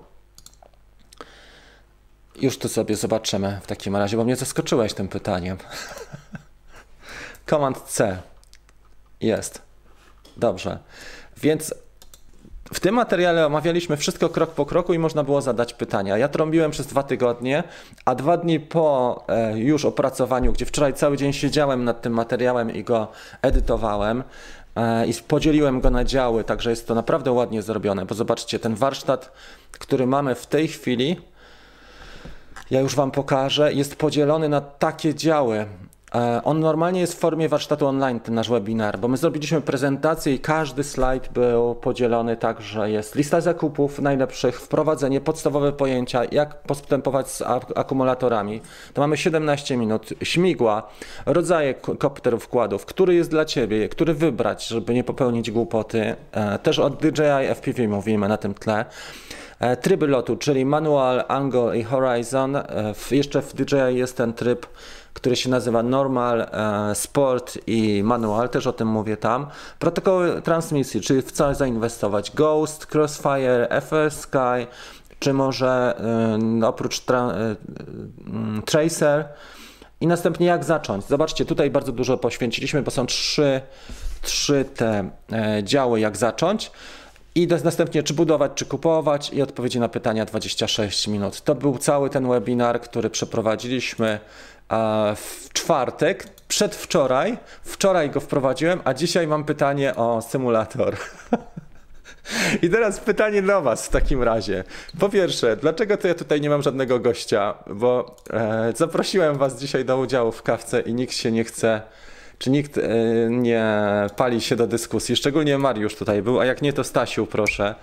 Już tu sobie zobaczymy w takim razie, bo mnie zaskoczyłeś tym pytaniem. [LAUGHS] Command C. Jest. Dobrze. Więc w tym materiale omawialiśmy wszystko krok po kroku i można było zadać pytania. Ja trąbiłem przez dwa tygodnie, a dwa dni po e, już opracowaniu, gdzie wczoraj cały dzień siedziałem nad tym materiałem i go edytowałem, e, i podzieliłem go na działy, także jest to naprawdę ładnie zrobione, bo zobaczcie, ten warsztat, który mamy w tej chwili, ja już Wam pokażę, jest podzielony na takie działy. E, on normalnie jest w formie warsztatu online, ten nasz webinar, bo my zrobiliśmy prezentację i każdy slajd był podzielony tak, że jest lista zakupów najlepszych, wprowadzenie, podstawowe pojęcia, jak postępować z akumulatorami. To mamy 17 minut, śmigła, rodzaje kopterów wkładów, który jest dla Ciebie, który wybrać, żeby nie popełnić głupoty. E, też od DJI FPV mówimy na tym tle. E, tryby lotu, czyli manual, angle i horizon. Jeszcze w DJI jest ten tryb który się nazywa Normal, e, Sport i Manual, też o tym mówię tam. Protokoły transmisji, czyli w co zainwestować. Ghost, Crossfire, FR Sky, czy może e, oprócz tra, e, Tracer. I następnie jak zacząć? Zobaczcie, tutaj bardzo dużo poświęciliśmy, bo są trzy, trzy te działy, jak zacząć. I następnie, czy budować, czy kupować, i odpowiedzi na pytania 26 minut. To był cały ten webinar, który przeprowadziliśmy w czwartek, przedwczoraj. Wczoraj go wprowadziłem, a dzisiaj mam pytanie o symulator. [LAUGHS] I teraz pytanie do Was w takim razie. Po pierwsze, dlaczego to ja tutaj nie mam żadnego gościa? Bo e, zaprosiłem Was dzisiaj do udziału w kawce i nikt się nie chce, czy nikt e, nie pali się do dyskusji. Szczególnie Mariusz tutaj był, a jak nie, to Stasiu, proszę.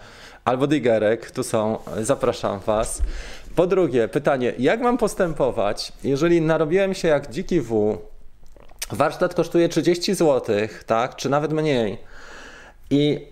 Albo Digerek, tu są, zapraszam Was. Po drugie, pytanie, jak mam postępować, jeżeli narobiłem się jak dziki W, warsztat kosztuje 30 zł, tak, czy nawet mniej? I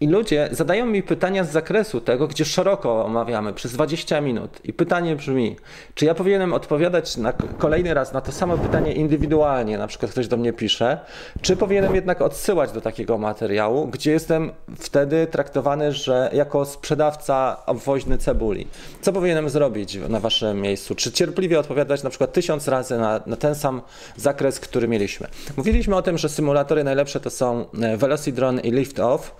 I ludzie zadają mi pytania z zakresu tego, gdzie szeroko omawiamy przez 20 minut. I pytanie brzmi, czy ja powinienem odpowiadać na kolejny raz na to samo pytanie indywidualnie, na przykład ktoś do mnie pisze, czy powinienem jednak odsyłać do takiego materiału, gdzie jestem wtedy traktowany, że jako sprzedawca obwoźny cebuli. Co powinienem zrobić na waszym miejscu? Czy cierpliwie odpowiadać na przykład tysiąc razy na, na ten sam zakres, który mieliśmy? Mówiliśmy o tym, że symulatory najlepsze to są e, Velocidron i Lift Off.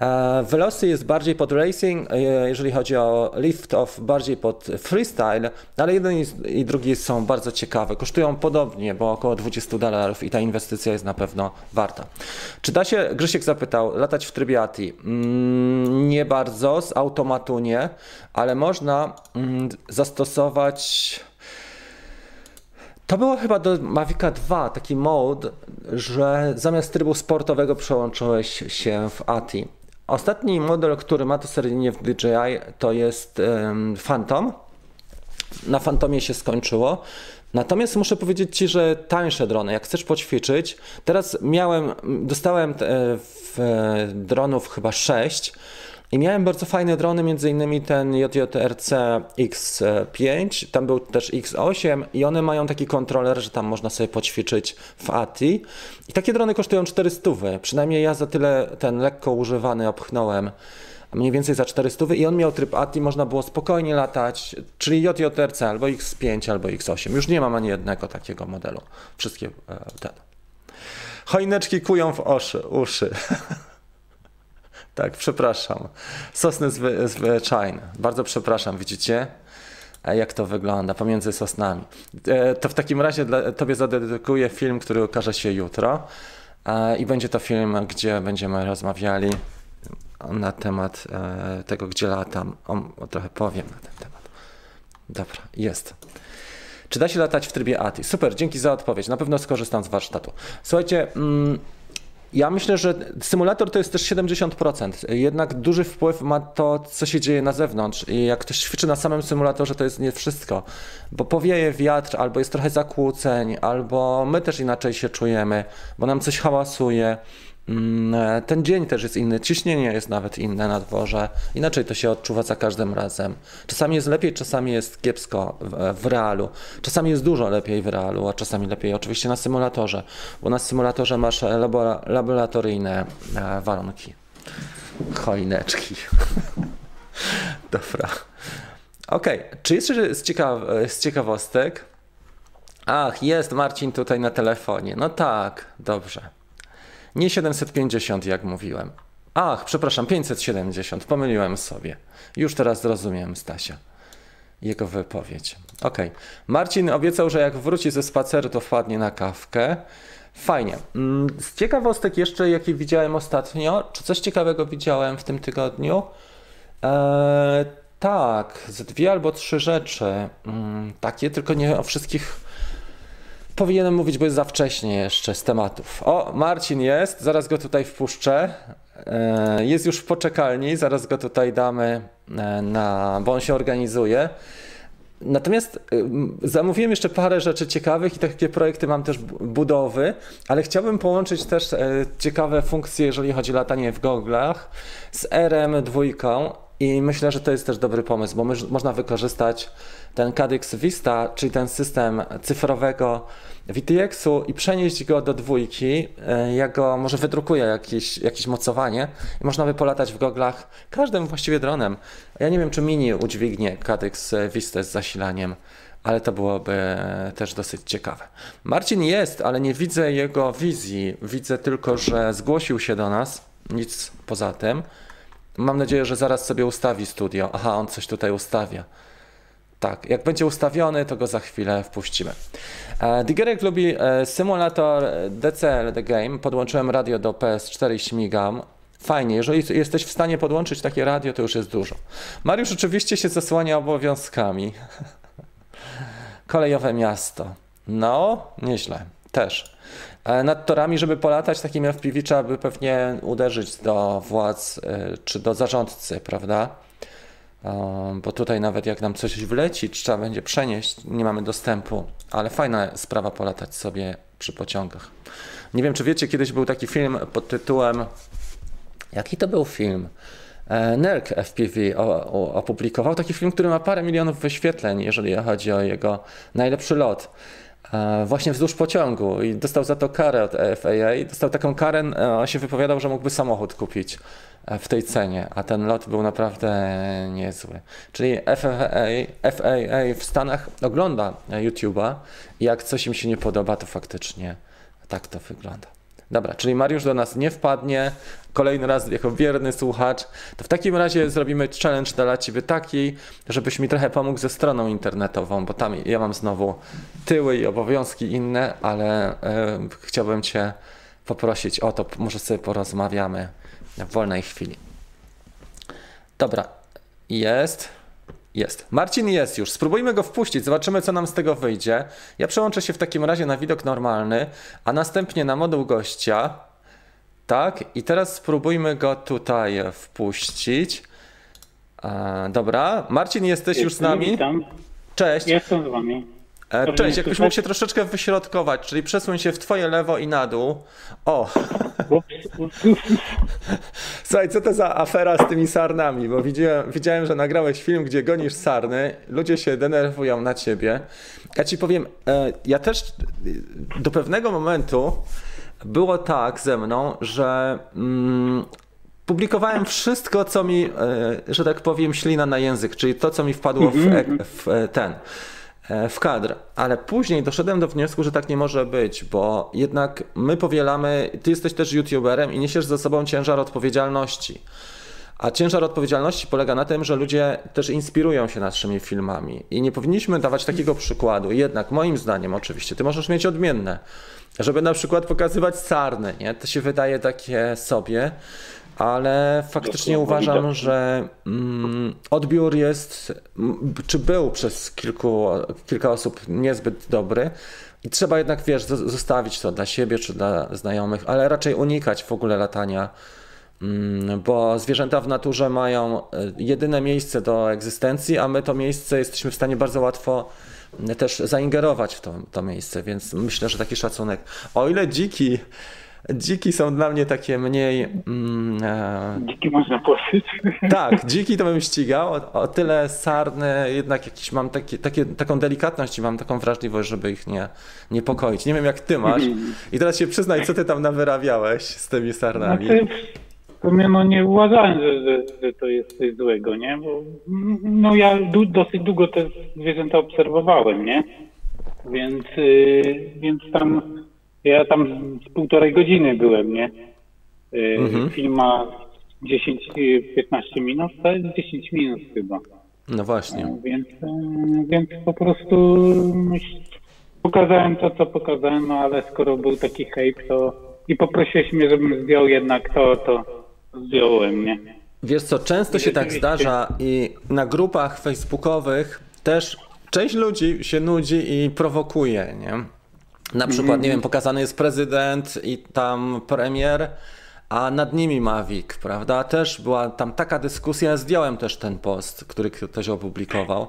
E, Velocity jest bardziej pod racing, e, jeżeli chodzi o lift-off, bardziej pod freestyle, ale jeden i drugi są bardzo ciekawe. Kosztują podobnie, bo około 20 dolarów i ta inwestycja jest na pewno warta. Czy da się, Grzesiek zapytał, latać w trybie ATI? Mm, nie bardzo, z automatu nie, ale można mm, zastosować... To było chyba do Mavica 2 taki mode, że zamiast trybu sportowego przełączyłeś się w ATI. Ostatni model, który ma to seryjnie w DJI to jest Phantom. Na Phantomie się skończyło. Natomiast muszę powiedzieć Ci, że tańsze drony, jak chcesz poćwiczyć, teraz miałem, dostałem e, w e, dronów chyba 6 i miałem bardzo fajne drony, między innymi ten JJRC X5, tam był też X8 i one mają taki kontroler, że tam można sobie poćwiczyć w ATI. I takie drony kosztują 400, przynajmniej ja za tyle ten lekko używany opchnąłem mniej więcej za 400 i on miał tryb ATI, można było spokojnie latać, czyli JJRC albo X5 albo X8. Już nie mam ani jednego takiego modelu. Wszystkie e, ten. Choineczki kują w oszy, uszy. [LAUGHS] Tak, przepraszam. Sosny zwy, zwyczajne. Bardzo przepraszam, widzicie? Jak to wygląda pomiędzy sosnami. E, to w takim razie dla, Tobie zadedykuję film, który ukaże się jutro. E, I będzie to film, gdzie będziemy rozmawiali na temat e, tego, gdzie latam. O, trochę powiem na ten temat. Dobra, jest. Czy da się latać w trybie ATI? Super, dzięki za odpowiedź. Na pewno skorzystam z warsztatu. Słuchajcie. Mm, ja myślę, że symulator to jest też 70%. Jednak duży wpływ ma to, co się dzieje na zewnątrz. I jak ktoś ćwiczy na samym symulatorze, to jest nie wszystko. Bo powieje wiatr, albo jest trochę zakłóceń, albo my też inaczej się czujemy, bo nam coś hałasuje. Mm, e, ten dzień też jest inny, ciśnienie jest nawet inne na dworze. Inaczej to się odczuwa za każdym razem. Czasami jest lepiej, czasami jest kiepsko w, w realu. Czasami jest dużo lepiej w realu, a czasami lepiej oczywiście na symulatorze, bo na symulatorze masz labora, laboratoryjne e, warunki. Choineczki. [LAUGHS] Dobra. Okej, okay. czy jeszcze z, ciekaw z ciekawostek? Ach, jest Marcin tutaj na telefonie. No tak, dobrze. Nie 750, jak mówiłem. Ach, przepraszam, 570, pomyliłem sobie. Już teraz zrozumiem Stasia. Jego wypowiedź. Ok. Marcin obiecał, że jak wróci ze spaceru, to wpadnie na kawkę. Fajnie. Mm, z ciekawostek jeszcze, jakie widziałem ostatnio, czy coś ciekawego widziałem w tym tygodniu? Eee, tak, z dwie albo trzy rzeczy. Mm, takie, tylko nie o wszystkich powinienem mówić, bo jest za wcześnie jeszcze z tematów. O, Marcin jest, zaraz go tutaj wpuszczę. E, jest już w poczekalni, zaraz go tutaj damy, e, na, bo on się organizuje. Natomiast e, zamówiłem jeszcze parę rzeczy ciekawych i takie projekty mam też budowy, ale chciałbym połączyć też ciekawe funkcje, jeżeli chodzi o latanie w goglach z RM2 i myślę, że to jest też dobry pomysł, bo można wykorzystać ten Cadix Vista, czyli ten system cyfrowego VTX-u i przenieść go do dwójki. E, ja go może wydrukuję jakieś, jakieś mocowanie i można by polatać w goglach każdym właściwie dronem. Ja nie wiem, czy mini udźwignie Cadix Vista z zasilaniem ale to byłoby też dosyć ciekawe. Marcin jest, ale nie widzę jego wizji. Widzę tylko, że zgłosił się do nas, nic poza tym. Mam nadzieję, że zaraz sobie ustawi studio. Aha, on coś tutaj ustawia. Tak, jak będzie ustawiony, to go za chwilę wpuścimy. E, Digerek lubi e, symulator DCL The Game. Podłączyłem radio do PS4 i śmigam. Fajnie, jeżeli jesteś w stanie podłączyć takie radio, to już jest dużo. Mariusz oczywiście się zasłania obowiązkami. [LAUGHS] Kolejowe miasto. No, nieźle. Też. E, nad torami, żeby polatać takim FPV trzeba by pewnie uderzyć do władz czy do zarządcy, prawda? bo tutaj nawet jak nam coś wleci, trzeba będzie przenieść, nie mamy dostępu, ale fajna sprawa polatać sobie przy pociągach. Nie wiem, czy wiecie, kiedyś był taki film pod tytułem Jaki to był film? E, Nerk FPV opublikował taki film, który ma parę milionów wyświetleń, jeżeli chodzi o jego najlepszy lot. E, właśnie wzdłuż pociągu i dostał za to karę od FAA dostał taką karę, e, on się wypowiadał, że mógłby samochód kupić w tej cenie, a ten lot był naprawdę niezły. Czyli FAA, FAA w Stanach ogląda YouTube'a i jak coś im się nie podoba, to faktycznie tak to wygląda. Dobra, czyli Mariusz do nas nie wpadnie, kolejny raz jako wierny słuchacz, to w takim razie zrobimy challenge dla Ciebie taki, żebyś mi trochę pomógł ze stroną internetową, bo tam ja mam znowu tyły i obowiązki inne, ale e, chciałbym Cię poprosić o to, może sobie porozmawiamy w wolnej chwili. Dobra, jest. Jest. Marcin jest już. Spróbujmy go wpuścić, zobaczymy co nam z tego wyjdzie. Ja przełączę się w takim razie na widok normalny, a następnie na moduł gościa. Tak, i teraz spróbujmy go tutaj wpuścić. E, dobra, Marcin, jesteś już z nami? Witam. Cześć. Jestem z wami. E, cześć, jakbyś mógł się troszeczkę wyśrodkować, czyli przesuń się w twoje lewo i na dół. O! [LAUGHS] Słuchaj, co to za afera z tymi sarnami? Bo widziałem, widziałem, że nagrałeś film, gdzie gonisz sarny, ludzie się denerwują na ciebie. Ja ci powiem, e, ja też do pewnego momentu było tak ze mną, że mm, publikowałem wszystko, co mi, e, że tak powiem, ślina na język, czyli to, co mi wpadło w, mhm. w ten w kadr, ale później doszedłem do wniosku, że tak nie może być, bo jednak my powielamy, ty jesteś też youtuberem i niesiesz ze sobą ciężar odpowiedzialności. A ciężar odpowiedzialności polega na tym, że ludzie też inspirują się naszymi filmami i nie powinniśmy dawać takiego przykładu. Jednak moim zdaniem oczywiście, ty możesz mieć odmienne, żeby na przykład pokazywać sarny, nie? To się wydaje takie sobie, ale faktycznie uważam, że mm, odbiór jest, czy był przez kilku, kilka osób niezbyt dobry. I trzeba jednak, wiesz, zostawić to dla siebie czy dla znajomych, ale raczej unikać w ogóle latania, mm, bo zwierzęta w naturze mają e, jedyne miejsce do egzystencji, a my to miejsce jesteśmy w stanie bardzo łatwo też zaingerować w to, to miejsce, więc myślę, że taki szacunek. O ile dziki Dziki są dla mnie takie mniej. Mm, e... Dziki można płoszyć. Tak, dziki to bym ścigał. O, o tyle sarny, jednak jakiś mam taki, takie, taką delikatność i mam taką wrażliwość, żeby ich nie niepokoić. Nie wiem jak ty masz. I teraz się przyznaj, co ty tam nawyrabiałeś z tymi sarnami. Znaczy, w sumie no nie uważałem, że, że, że, to jest coś złego, nie? Bo no ja dosyć długo te zwierzęta obserwowałem, nie? Więc, yy, więc tam ja tam z półtorej godziny byłem, nie? Y, mhm. Film ma 10-15 minut, to jest 10 minut chyba. No właśnie. No, więc, y, więc po prostu pokazałem to, co pokazałem, no ale skoro był taki hype, to i poprosiłeś mnie, żebym zdjął jednak to, to zdjąłem, nie? Wiesz co, często się tak zdarza i na grupach facebookowych też część ludzi się nudzi i prowokuje, nie? Na przykład, nie wiem, pokazany jest prezydent i tam premier, a nad nimi Mavic, prawda? Też była tam taka dyskusja, zdjąłem też ten post, który ktoś opublikował.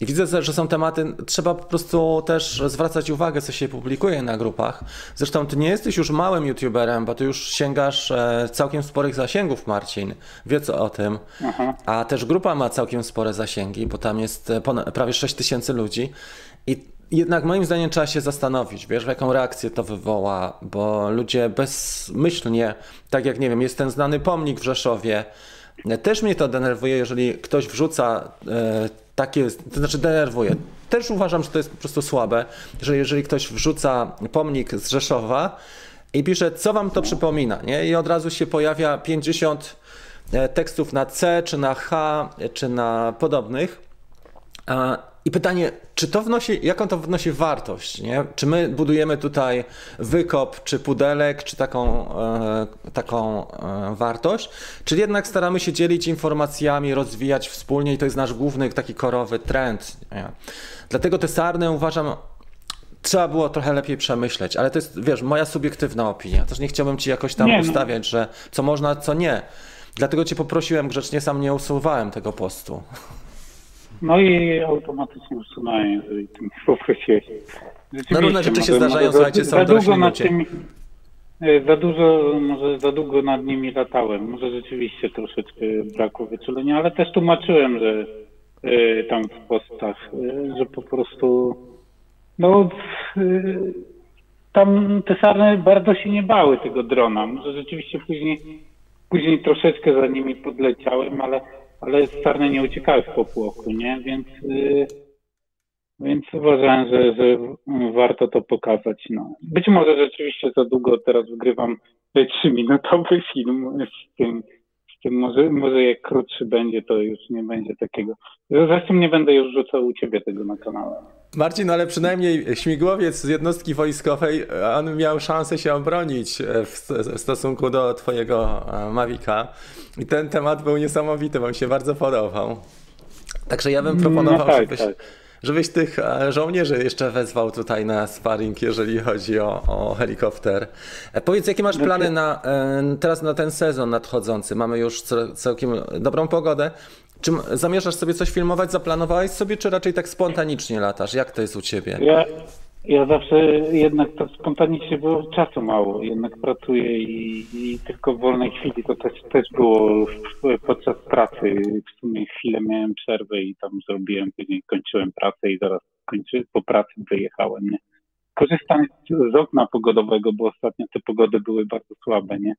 I widzę, że są tematy, trzeba po prostu też zwracać uwagę, co się publikuje na grupach. Zresztą ty nie jesteś już małym youtuberem, bo ty już sięgasz e, całkiem sporych zasięgów, Marcin. Wie co o tym. Aha. A też grupa ma całkiem spore zasięgi, bo tam jest e, prawie 6 tysięcy ludzi. I jednak moim zdaniem trzeba się zastanowić, wiesz, jaką reakcję to wywoła, bo ludzie bezmyślnie, tak jak nie wiem, jest ten znany pomnik w Rzeszowie, też mnie to denerwuje, jeżeli ktoś wrzuca e, takie, to znaczy denerwuje. Też uważam, że to jest po prostu słabe, że jeżeli ktoś wrzuca pomnik z Rzeszowa i pisze, co wam to przypomina, nie? I od razu się pojawia 50 e, tekstów na C, czy na H, czy na podobnych. I pytanie, czy to wnosi, jaką to wnosi wartość? Nie? Czy my budujemy tutaj wykop, czy pudelek, czy taką, e, taką e, wartość? Czy jednak staramy się dzielić informacjami, rozwijać wspólnie i to jest nasz główny taki korowy trend? Nie? Dlatego te sarny uważam, trzeba było trochę lepiej przemyśleć, ale to jest, wiesz, moja subiektywna opinia. Też nie chciałbym ci jakoś tam nie, no. ustawiać, że co można, co nie. Dlatego cię poprosiłem grzecznie, sam nie usuwałem tego postu. No i automatycznie usunąłem, jeżeli ty mnie poprosiłeś. No różne rzeczy się zdarzają, słuchajcie, są drugiej minucie. Tym, E, za dużo, może za długo nad nimi latałem. Może rzeczywiście troszeczkę brakło wyczulenia, ale też tłumaczyłem, że y, tam w postach, y, że po prostu no y, tam te sarny bardzo się nie bały tego drona. Może rzeczywiście później, później troszeczkę za nimi podleciałem, ale, ale sarny nie uciekały w popłochu, nie? Więc więc uważałem, że, że warto to pokazać. No. Być może rzeczywiście za długo teraz wgrywam trzyminutowy film z tym, tym może, może jak krótszy będzie, to już nie będzie takiego. Zresztą nie będę już rzucał u ciebie tego na kanale. Marcin, ale przynajmniej śmigłowiec z jednostki wojskowej, on miał szansę się obronić w, w stosunku do twojego e, Mavika. I ten temat był niesamowity, wam się bardzo podobał. Także ja bym proponował, no tak, żebyś... Tak żebyś tych e, żołnierzy jeszcze wezwał tutaj na sparring, jeżeli chodzi o, o helikopter. E, powiedz, jakie masz plany na, e, teraz na ten sezon nadchodzący? Mamy już całkiem dobrą pogodę. Czy zamierzasz sobie coś filmować? Zaplanowałeś sobie, czy raczej tak spontanicznie latasz? Jak to jest u ciebie? Ja, ja zawsze jednak tak spontanicznie, bo czasu mało, jednak pracuję i, i tylko w wolnej chwili to też, też było podczas pracy. W sumie chwilę miałem przerwę i tam zrobiłem, później kończyłem pracę i zaraz kończy, po pracy wyjechałem. Nie? Korzystam z okna pogodowego, bo ostatnio te pogody były bardzo słabe, nie?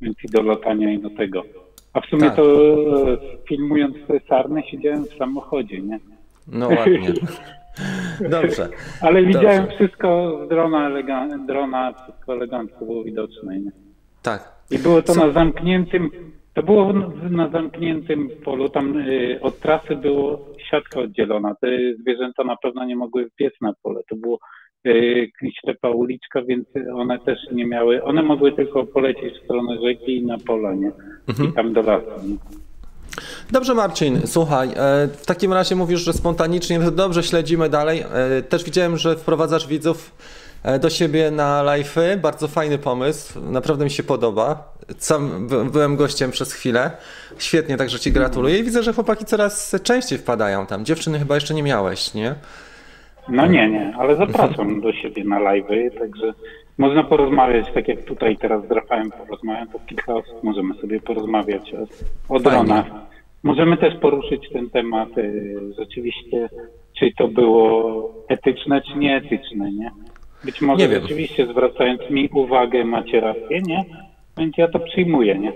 Więc i do latania i do tego. A w sumie tak. to e, filmując Sarnę siedziałem w samochodzie, nie? No ładnie. [LAUGHS] Dobrze. Ale widziałem Dobrze. wszystko z drona, elegan- drona, wszystko elegancko było widoczne. Nie? Tak. I było to Co? na zamkniętym, to było na zamkniętym polu, tam y, od trasy było siatka oddzielona. Te zwierzęta na pewno nie mogły wbiec na pole. To było y, ślepa uliczka, więc one też nie miały, one mogły tylko polecieć w stronę rzeki i na pola, nie? Mhm. I tam do lasu. Nie? Dobrze, Marcin, słuchaj, e, w takim razie mówisz, że spontanicznie, dobrze śledzimy dalej. E, też widziałem, że wprowadzasz widzów e, do siebie na live'y. Bardzo fajny pomysł, naprawdę mi się podoba. Sam byłem gościem przez chwilę. Świetnie, także Ci gratuluję. I widzę, że chłopaki coraz częściej wpadają tam. Dziewczyny chyba jeszcze nie miałeś, nie? No nie, nie, ale zapraszam do siebie na live'y, także można porozmawiać, tak jak tutaj teraz z Rafałem porozmawiam, to kilka osób możemy sobie porozmawiać o, o dronach. Możemy też poruszyć ten temat y, rzeczywiście, czy to było etyczne, czy nieetyczne, nie? Być może nie rzeczywiście zwracając mi uwagę macie rację, nie? Więc ja to przyjmuję, nie?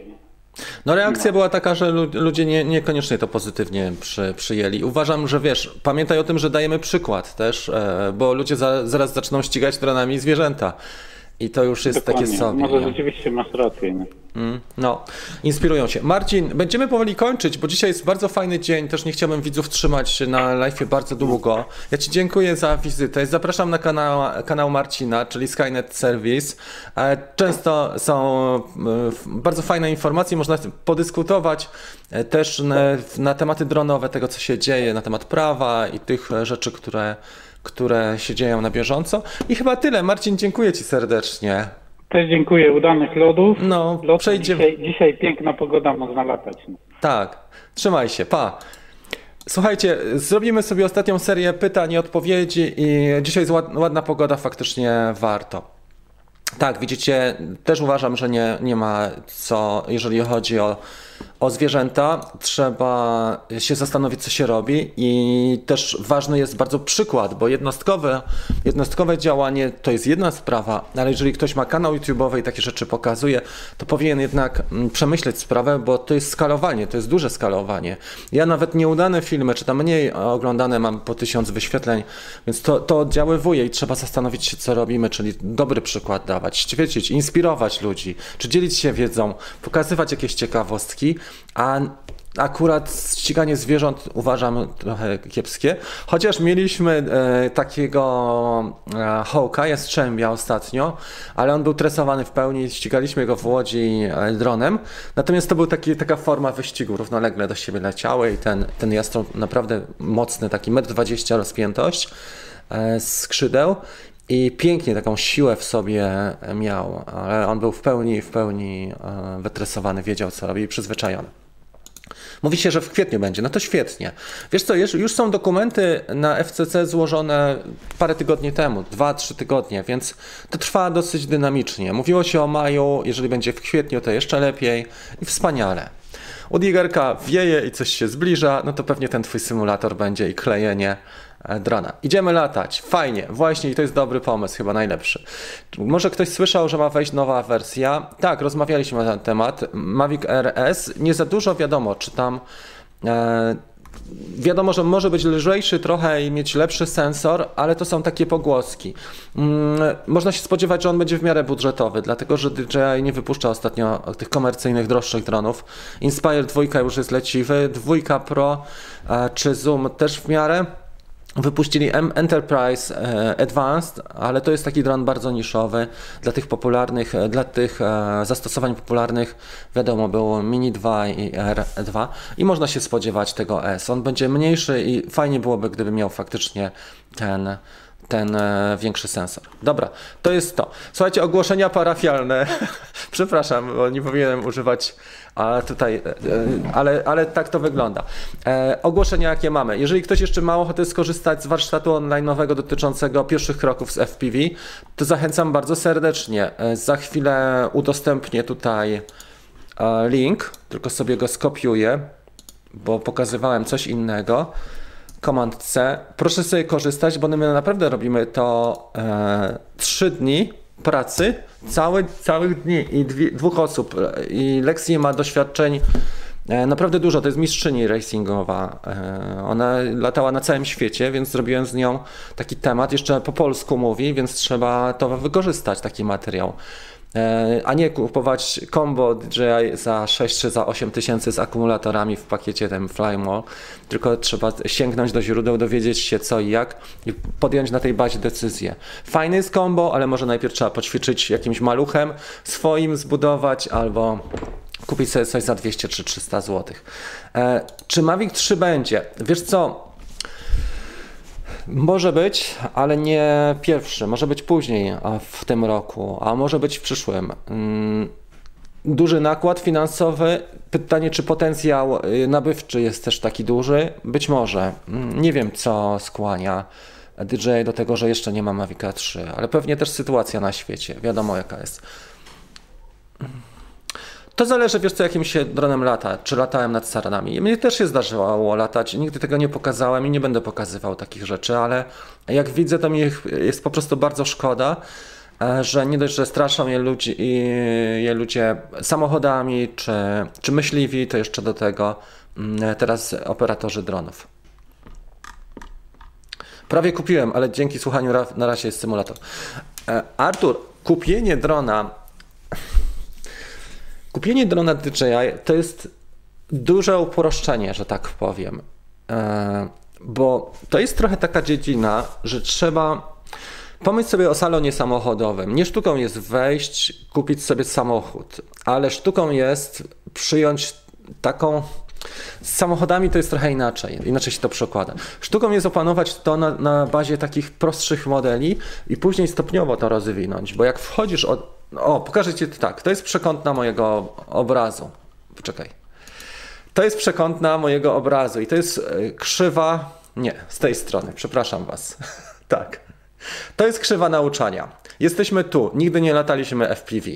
No reakcja no. była taka, że ludzie nie, niekoniecznie to pozytywnie przy, przyjęli. Uważam, że wiesz, pamiętaj o tym, że dajemy przykład też, e, bo ludzie za, zaraz zaczną ścigać dronami zwierzęta. I to już jest Dokładnie. takie sobie. Może rzeczywiście masz rację. Nie? Mm, no, inspirują się. Marcin, będziemy powoli kończyć, bo dzisiaj jest bardzo fajny dzień. Też nie chciałbym widzów trzymać na live bardzo długo. Ja Ci dziękuję za wizytę. Zapraszam na kanał, kanał Marcina, czyli Skynet Service. E, często są e, bardzo fajne informacje, można podyskutować e, też na, na tematy dronowe, tego co się dzieje, na temat prawa i tych rzeczy, które które się dzieją na bieżąco. I chyba tyle. Marcin, dziękuję Ci serdecznie. Też dziękuję. Udanych lodów. No, Lot przejdziemy. Dzisiaj, dzisiaj piękna pogoda, można latać. Tak. Trzymaj się. Pa. Słuchajcie, zrobimy sobie ostatnią serię pytań i odpowiedzi i dzisiaj jest ładna pogoda, faktycznie warto. Tak, widzicie, też uważam, że nie, nie ma co, jeżeli chodzi o o zwierzęta. Trzeba się zastanowić, co się robi, i też ważny jest bardzo przykład, bo jednostkowe, jednostkowe działanie to jest jedna sprawa, ale jeżeli ktoś ma kanał YouTube'owy i takie rzeczy pokazuje, to powinien jednak mm, przemyśleć sprawę, bo to jest skalowanie, to jest duże skalowanie. Ja nawet nieudane filmy, czy tam mniej oglądane mam po tysiąc wyświetleń, więc to, to oddziaływuje i trzeba zastanowić się, co robimy, czyli dobry przykład dawać, świecić, inspirować ludzi, czy dzielić się wiedzą, pokazywać jakieś ciekawostki, a akurat ściganie zwierząt uważam trochę kiepskie, chociaż mieliśmy e, takiego e, hołka, jastrzębia ostatnio, ale on był tresowany w pełni, ścigaliśmy go w Łodzi e, dronem, natomiast to był taki, taka forma wyścigu, równolegle do siebie leciały i ten, ten jastrząb naprawdę mocny, taki 1,20 m rozpiętość e, skrzydeł i pięknie taką siłę w sobie miał, ale on był w pełni, w pełni e, wytresowany, wiedział co robi i przyzwyczajony. Mówi się, że w kwietniu będzie, no to świetnie. Wiesz co, już są dokumenty na FCC złożone parę tygodni temu, dwa, trzy tygodnie, więc to trwa dosyć dynamicznie. Mówiło się o maju, jeżeli będzie w kwietniu, to jeszcze lepiej i wspaniale. Digerka wieje i coś się zbliża, no to pewnie ten twój symulator będzie i klejenie drona. Idziemy latać. Fajnie, właśnie i to jest dobry pomysł, chyba najlepszy. Może ktoś słyszał, że ma wejść nowa wersja? Tak, rozmawialiśmy na ten temat. Mavic RS, nie za dużo wiadomo, czy tam e, Wiadomo, że może być lżejszy trochę i mieć lepszy sensor, ale to są takie pogłoski. Mm, można się spodziewać, że on będzie w miarę budżetowy, dlatego że DJI nie wypuszcza ostatnio tych komercyjnych, droższych dronów. Inspire 2 już jest leciwy, 2 Pro e, czy Zoom też w miarę. Wypuścili Enterprise e, Advanced, ale to jest taki dron bardzo niszowy dla tych popularnych, e, dla tych e, zastosowań popularnych. Wiadomo, było Mini 2 i R2 i można się spodziewać tego S. On będzie mniejszy i fajnie byłoby, gdyby miał faktycznie ten ten większy sensor. Dobra, to jest to. Słuchajcie, ogłoszenia parafialne. [LAUGHS] Przepraszam, bo nie powinienem używać a tutaj, e, e, ale, ale tak to wygląda. E, ogłoszenia jakie mamy. Jeżeli ktoś jeszcze ma ochotę skorzystać z warsztatu online'owego dotyczącego pierwszych kroków z FPV, to zachęcam bardzo serdecznie. Za chwilę udostępnię tutaj link, tylko sobie go skopiuję, bo pokazywałem coś innego. Command C. Proszę sobie korzystać, bo my naprawdę robimy to e, 3 dni pracy całe, całych dni i dwie, dwóch osób. I Lexi ma doświadczeń e, naprawdę dużo. To jest mistrzyni racingowa. E, ona latała na całym świecie, więc zrobiłem z nią taki temat. Jeszcze po polsku mówi, więc trzeba to wykorzystać, taki materiał. E, a nie kupować combo DJI za 6 czy za 8 tysięcy z akumulatorami w pakiecie tym Flymore, tylko trzeba sięgnąć do źródeł, dowiedzieć się co i jak i podjąć na tej bazie decyzję. Fajny jest combo, ale może najpierw trzeba poćwiczyć jakimś maluchem swoim, zbudować albo kupić sobie coś za 200 czy 300 zł. E, czy Mavic 3 będzie? Wiesz co, może być, ale nie pierwszy. Może być później w tym roku, a może być w przyszłym. Mm, duży nakład finansowy. Pytanie, czy potencjał y, nabywczy jest też taki duży? Być może. Mm, nie wiem, co skłania DJ do tego, że jeszcze nie ma Mavica 3, ale pewnie też sytuacja na świecie. Wiadomo, jaka jest. To zależy, wiesz co, jakim się dronem lata, czy latałem nad saranami. Mnie też się zdarzyło latać, nigdy tego nie pokazałem i nie będę pokazywał takich rzeczy, ale jak widzę, to mi jest po prostu bardzo szkoda, e, że nie dość, że straszą je, ludzi, je ludzie samochodami, czy, czy myśliwi, to jeszcze do tego mm, teraz operatorzy dronów. Prawie kupiłem, ale dzięki słuchaniu na razie jest symulator. E, Artur, kupienie drona Kupienie drona DJI to jest duże uproszczenie, że tak powiem. E, bo to jest trochę taka dziedzina, że trzeba pomyśl sobie o salonie samochodowym. Nie sztuką jest wejść, kupić sobie samochód, ale sztuką jest przyjąć taką. Z samochodami to jest trochę inaczej, inaczej się to przekłada. Sztuką jest opanować to na, na bazie takich prostszych modeli i później stopniowo to rozwinąć, bo jak wchodzisz od, o, pokażę Ci tak. To jest przekątna mojego obrazu. Poczekaj. To jest przekątna mojego obrazu i to jest e, krzywa. Nie, z tej strony, przepraszam Was. [LAUGHS] tak. To jest krzywa nauczania. Jesteśmy tu, nigdy nie lataliśmy FPV.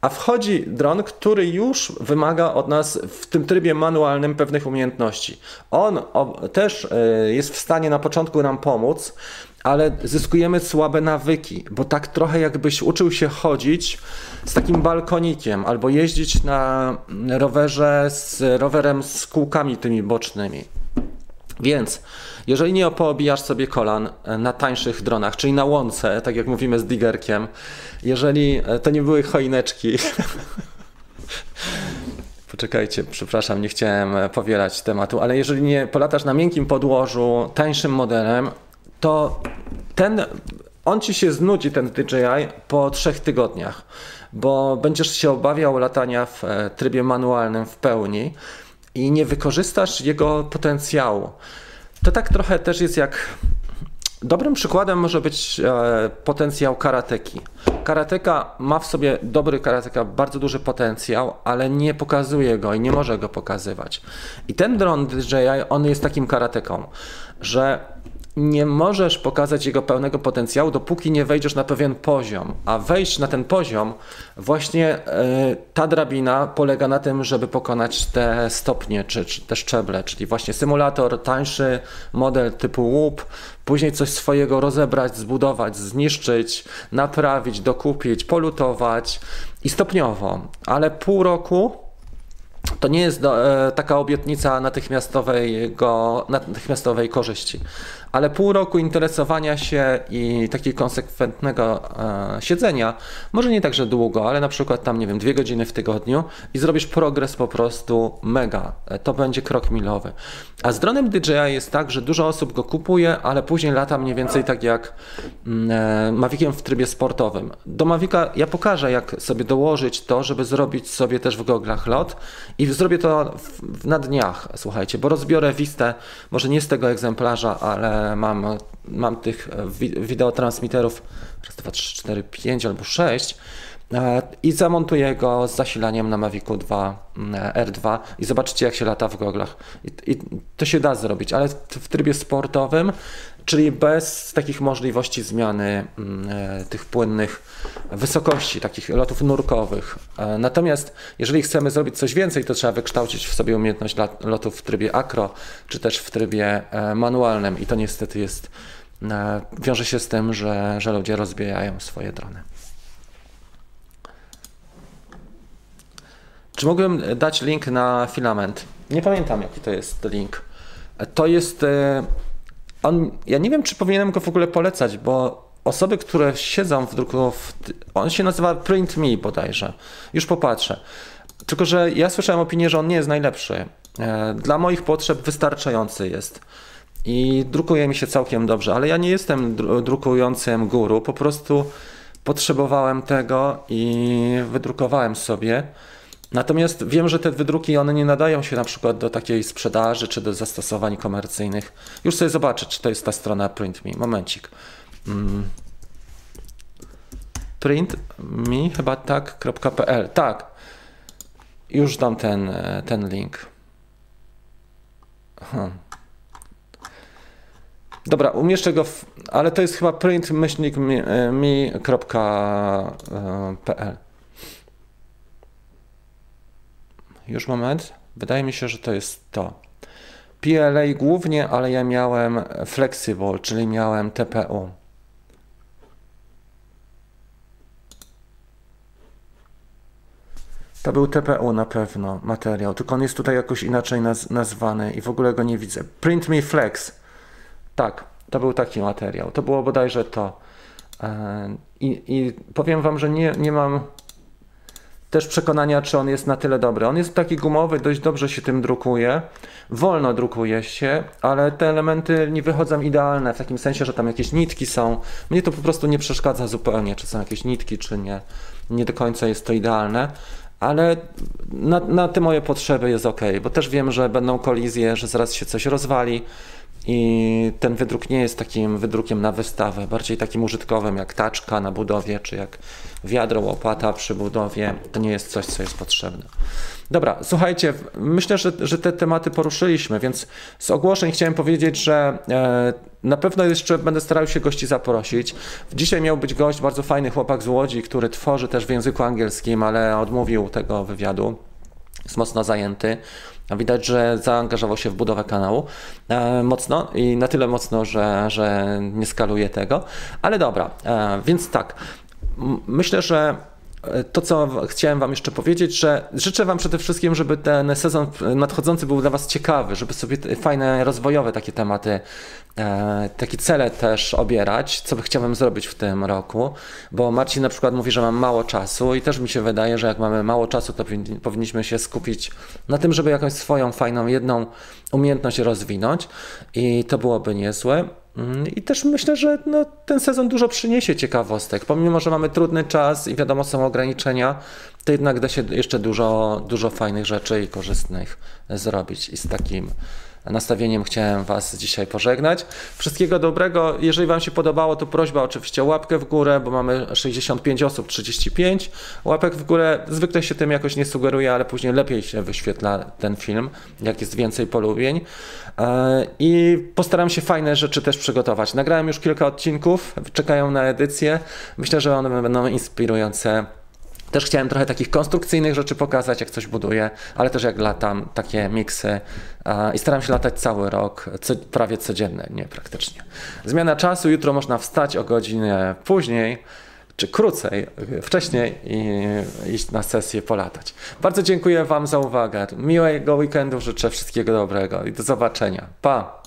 A wchodzi dron, który już wymaga od nas w tym trybie manualnym pewnych umiejętności. On też e, jest w stanie na początku nam pomóc, ale zyskujemy słabe nawyki, bo tak trochę jakbyś uczył się chodzić z takim balkonikiem albo jeździć na rowerze z rowerem z kółkami tymi bocznymi. Więc jeżeli nie poobijasz sobie kolan e, na tańszych dronach, czyli na łące, tak jak mówimy z digerkiem, jeżeli e, to nie były choineczki, [LAUGHS] Poczekajcie, przepraszam, nie chciałem e, powielać tematu, ale jeżeli nie polatasz na miękkim podłożu tańszym modelem, to ten, on ci się znudzi, ten DJI, po trzech tygodniach, bo będziesz się obawiał latania w e, trybie manualnym w pełni i nie wykorzystasz jego potencjału. To tak trochę też jest jak Dobrym przykładem może być e, potencjał karateki. Karateka ma w sobie, dobry karateka, bardzo duży potencjał, ale nie pokazuje go i nie może go pokazywać. I ten dron DJI, on jest takim karateką, że nie możesz pokazać jego pełnego potencjału, dopóki nie wejdziesz na pewien poziom. A wejść na ten poziom, właśnie e, ta drabina polega na tym, żeby pokonać te stopnie czy, czy te szczeble, czyli właśnie symulator, tańszy model typu łup, później coś swojego rozebrać, zbudować, zniszczyć, naprawić, dokupić, polutować i stopniowo. Ale pół roku to nie jest do, e, taka obietnica natychmiastowej, go, natychmiastowej korzyści ale pół roku interesowania się i takiego konsekwentnego e, siedzenia, może nie tak, że długo, ale na przykład tam, nie wiem, dwie godziny w tygodniu i zrobisz progres po prostu mega. E, to będzie krok milowy. A z dronem DJI jest tak, że dużo osób go kupuje, ale później lata mniej więcej tak jak mm, e, Maviciem w trybie sportowym. Do Mavica ja pokażę, jak sobie dołożyć to, żeby zrobić sobie też w goglach lot i zrobię to w, na dniach, słuchajcie, bo rozbiorę Vistę, może nie z tego egzemplarza, ale mam, mam tych e, wideotransmiterów raz, dwa, trzy, cztery, pięć albo sześć e, i zamontuję go z zasilaniem na Mavicu 2 mm, R2 i zobaczycie jak się lata w goglach. I, I, to się da zrobić, ale w trybie sportowym, czyli bez takich możliwości zmiany mm, e, tych płynnych wysokości, takich lotów nurkowych. Natomiast jeżeli chcemy zrobić coś więcej, to trzeba wykształcić w sobie umiejętność lotów w trybie akro, czy też w trybie manualnym i to niestety jest, wiąże się z tym, że, że ludzie rozbijają swoje drony. Czy mógłbym dać link na filament? Nie pamiętam jaki to jest link. To jest. On, ja nie wiem, czy powinienem go w ogóle polecać, bo osoby, które siedzą w druku, w, on się nazywa Print Me bodajże. Już popatrzę. Tylko, że ja słyszałem opinię, że on nie jest najlepszy. E, dla moich potrzeb wystarczający jest. I drukuje mi się całkiem dobrze, ale ja nie jestem drukującym guru, po prostu potrzebowałem tego i wydrukowałem sobie. Natomiast wiem, że te wydruki one nie nadają się na przykład do takiej sprzedaży czy do zastosowań komercyjnych. Już sobie zobaczę, czy to jest ta strona Print Me. Momencik. Mm. Print me chyba tak.pl. Tak. Już dam ten, ten link. Hmm. Dobra, umieszczę go, w, ale to jest chyba printmyślnikmi.pl. Już moment. Wydaje mi się, że to jest to. PLA głównie, ale ja miałem Flexible, czyli miałem TPU. To był TPU na pewno materiał, tylko on jest tutaj jakoś inaczej naz nazwany i w ogóle go nie widzę. Print Me Flex. Tak, to był taki materiał. To było bodajże to. E, I, i powiem Wam, że nie, nie mam też przekonania, czy on jest na tyle dobry. On jest taki gumowy, dość dobrze się tym drukuje, wolno drukuje się, ale te elementy nie wychodzą idealne, w takim sensie, że tam jakieś nitki są. Mnie to po prostu nie przeszkadza zupełnie, czy są jakieś nitki, czy nie. Nie do końca jest to idealne ale na, na te moje potrzeby jest ok, bo też wiem, że będą kolizje, że zaraz się coś rozwali i ten wydruk nie jest takim wydrukiem na wystawę, bardziej takim użytkowym jak taczka na budowie, czy jak wiadro, łopata przy budowie. To nie jest coś, co jest potrzebne. Dobra, słuchajcie, myślę, że, że te tematy poruszyliśmy, więc z ogłoszeń chciałem powiedzieć, że e, na pewno jeszcze będę starał się gości zaprosić. Dzisiaj miał być gość, bardzo fajny chłopak z Łodzi, który tworzy też w języku angielskim, ale odmówił tego wywiadu. Jest mocno zajęty. Widać, że zaangażował się w budowę kanału e, mocno i na tyle mocno, że, że nie skaluje tego. Ale dobra, e, więc tak. Myślę, że to, co chciałem Wam jeszcze powiedzieć, że życzę Wam przede wszystkim, żeby ten sezon nadchodzący był dla Was ciekawy, żeby sobie fajne, rozwojowe takie tematy, e, takie cele też obierać, co by chciałbym zrobić w tym roku, bo Marcin na przykład mówi, że mam mało czasu i też mi się wydaje, że jak mamy mało czasu, to powinniśmy się skupić na tym, żeby jakąś swoją fajną, jedną umiejętność rozwinąć i to byłoby niezłe. Mm, I też myślę, że no, ten sezon dużo przyniesie ciekawostek. Pomimo, że mamy trudny czas i wiadomo, są ograniczenia, to jednak da się jeszcze dużo, dużo fajnych rzeczy i korzystnych zrobić. I z takim nastawieniem chciałem Was dzisiaj pożegnać. Wszystkiego dobrego. Jeżeli Wam się podobało, to prośba oczywiście o łapkę w górę, bo mamy 65 osób, 35. Łapek w górę zwykle się tym jakoś nie sugeruje, ale później lepiej się wyświetla ten film, jak jest więcej polubień. E, I postaram się fajne rzeczy też przygotować. Nagrałem już kilka odcinków, czekają na edycję. Myślę, że one będą inspirujące też chciałem trochę takich konstrukcyjnych rzeczy pokazać, jak coś buduję, ale też jak latam, takie miksy i staram się latać cały rok, co, prawie codziennie, nie praktycznie. Zmiana czasu, jutro można wstać o godzinę później, czy krócej, wcześniej i iść na sesję polatać. Bardzo dziękuję Wam za uwagę. Miłego weekendu życzę wszystkiego dobrego i do zobaczenia. Pa!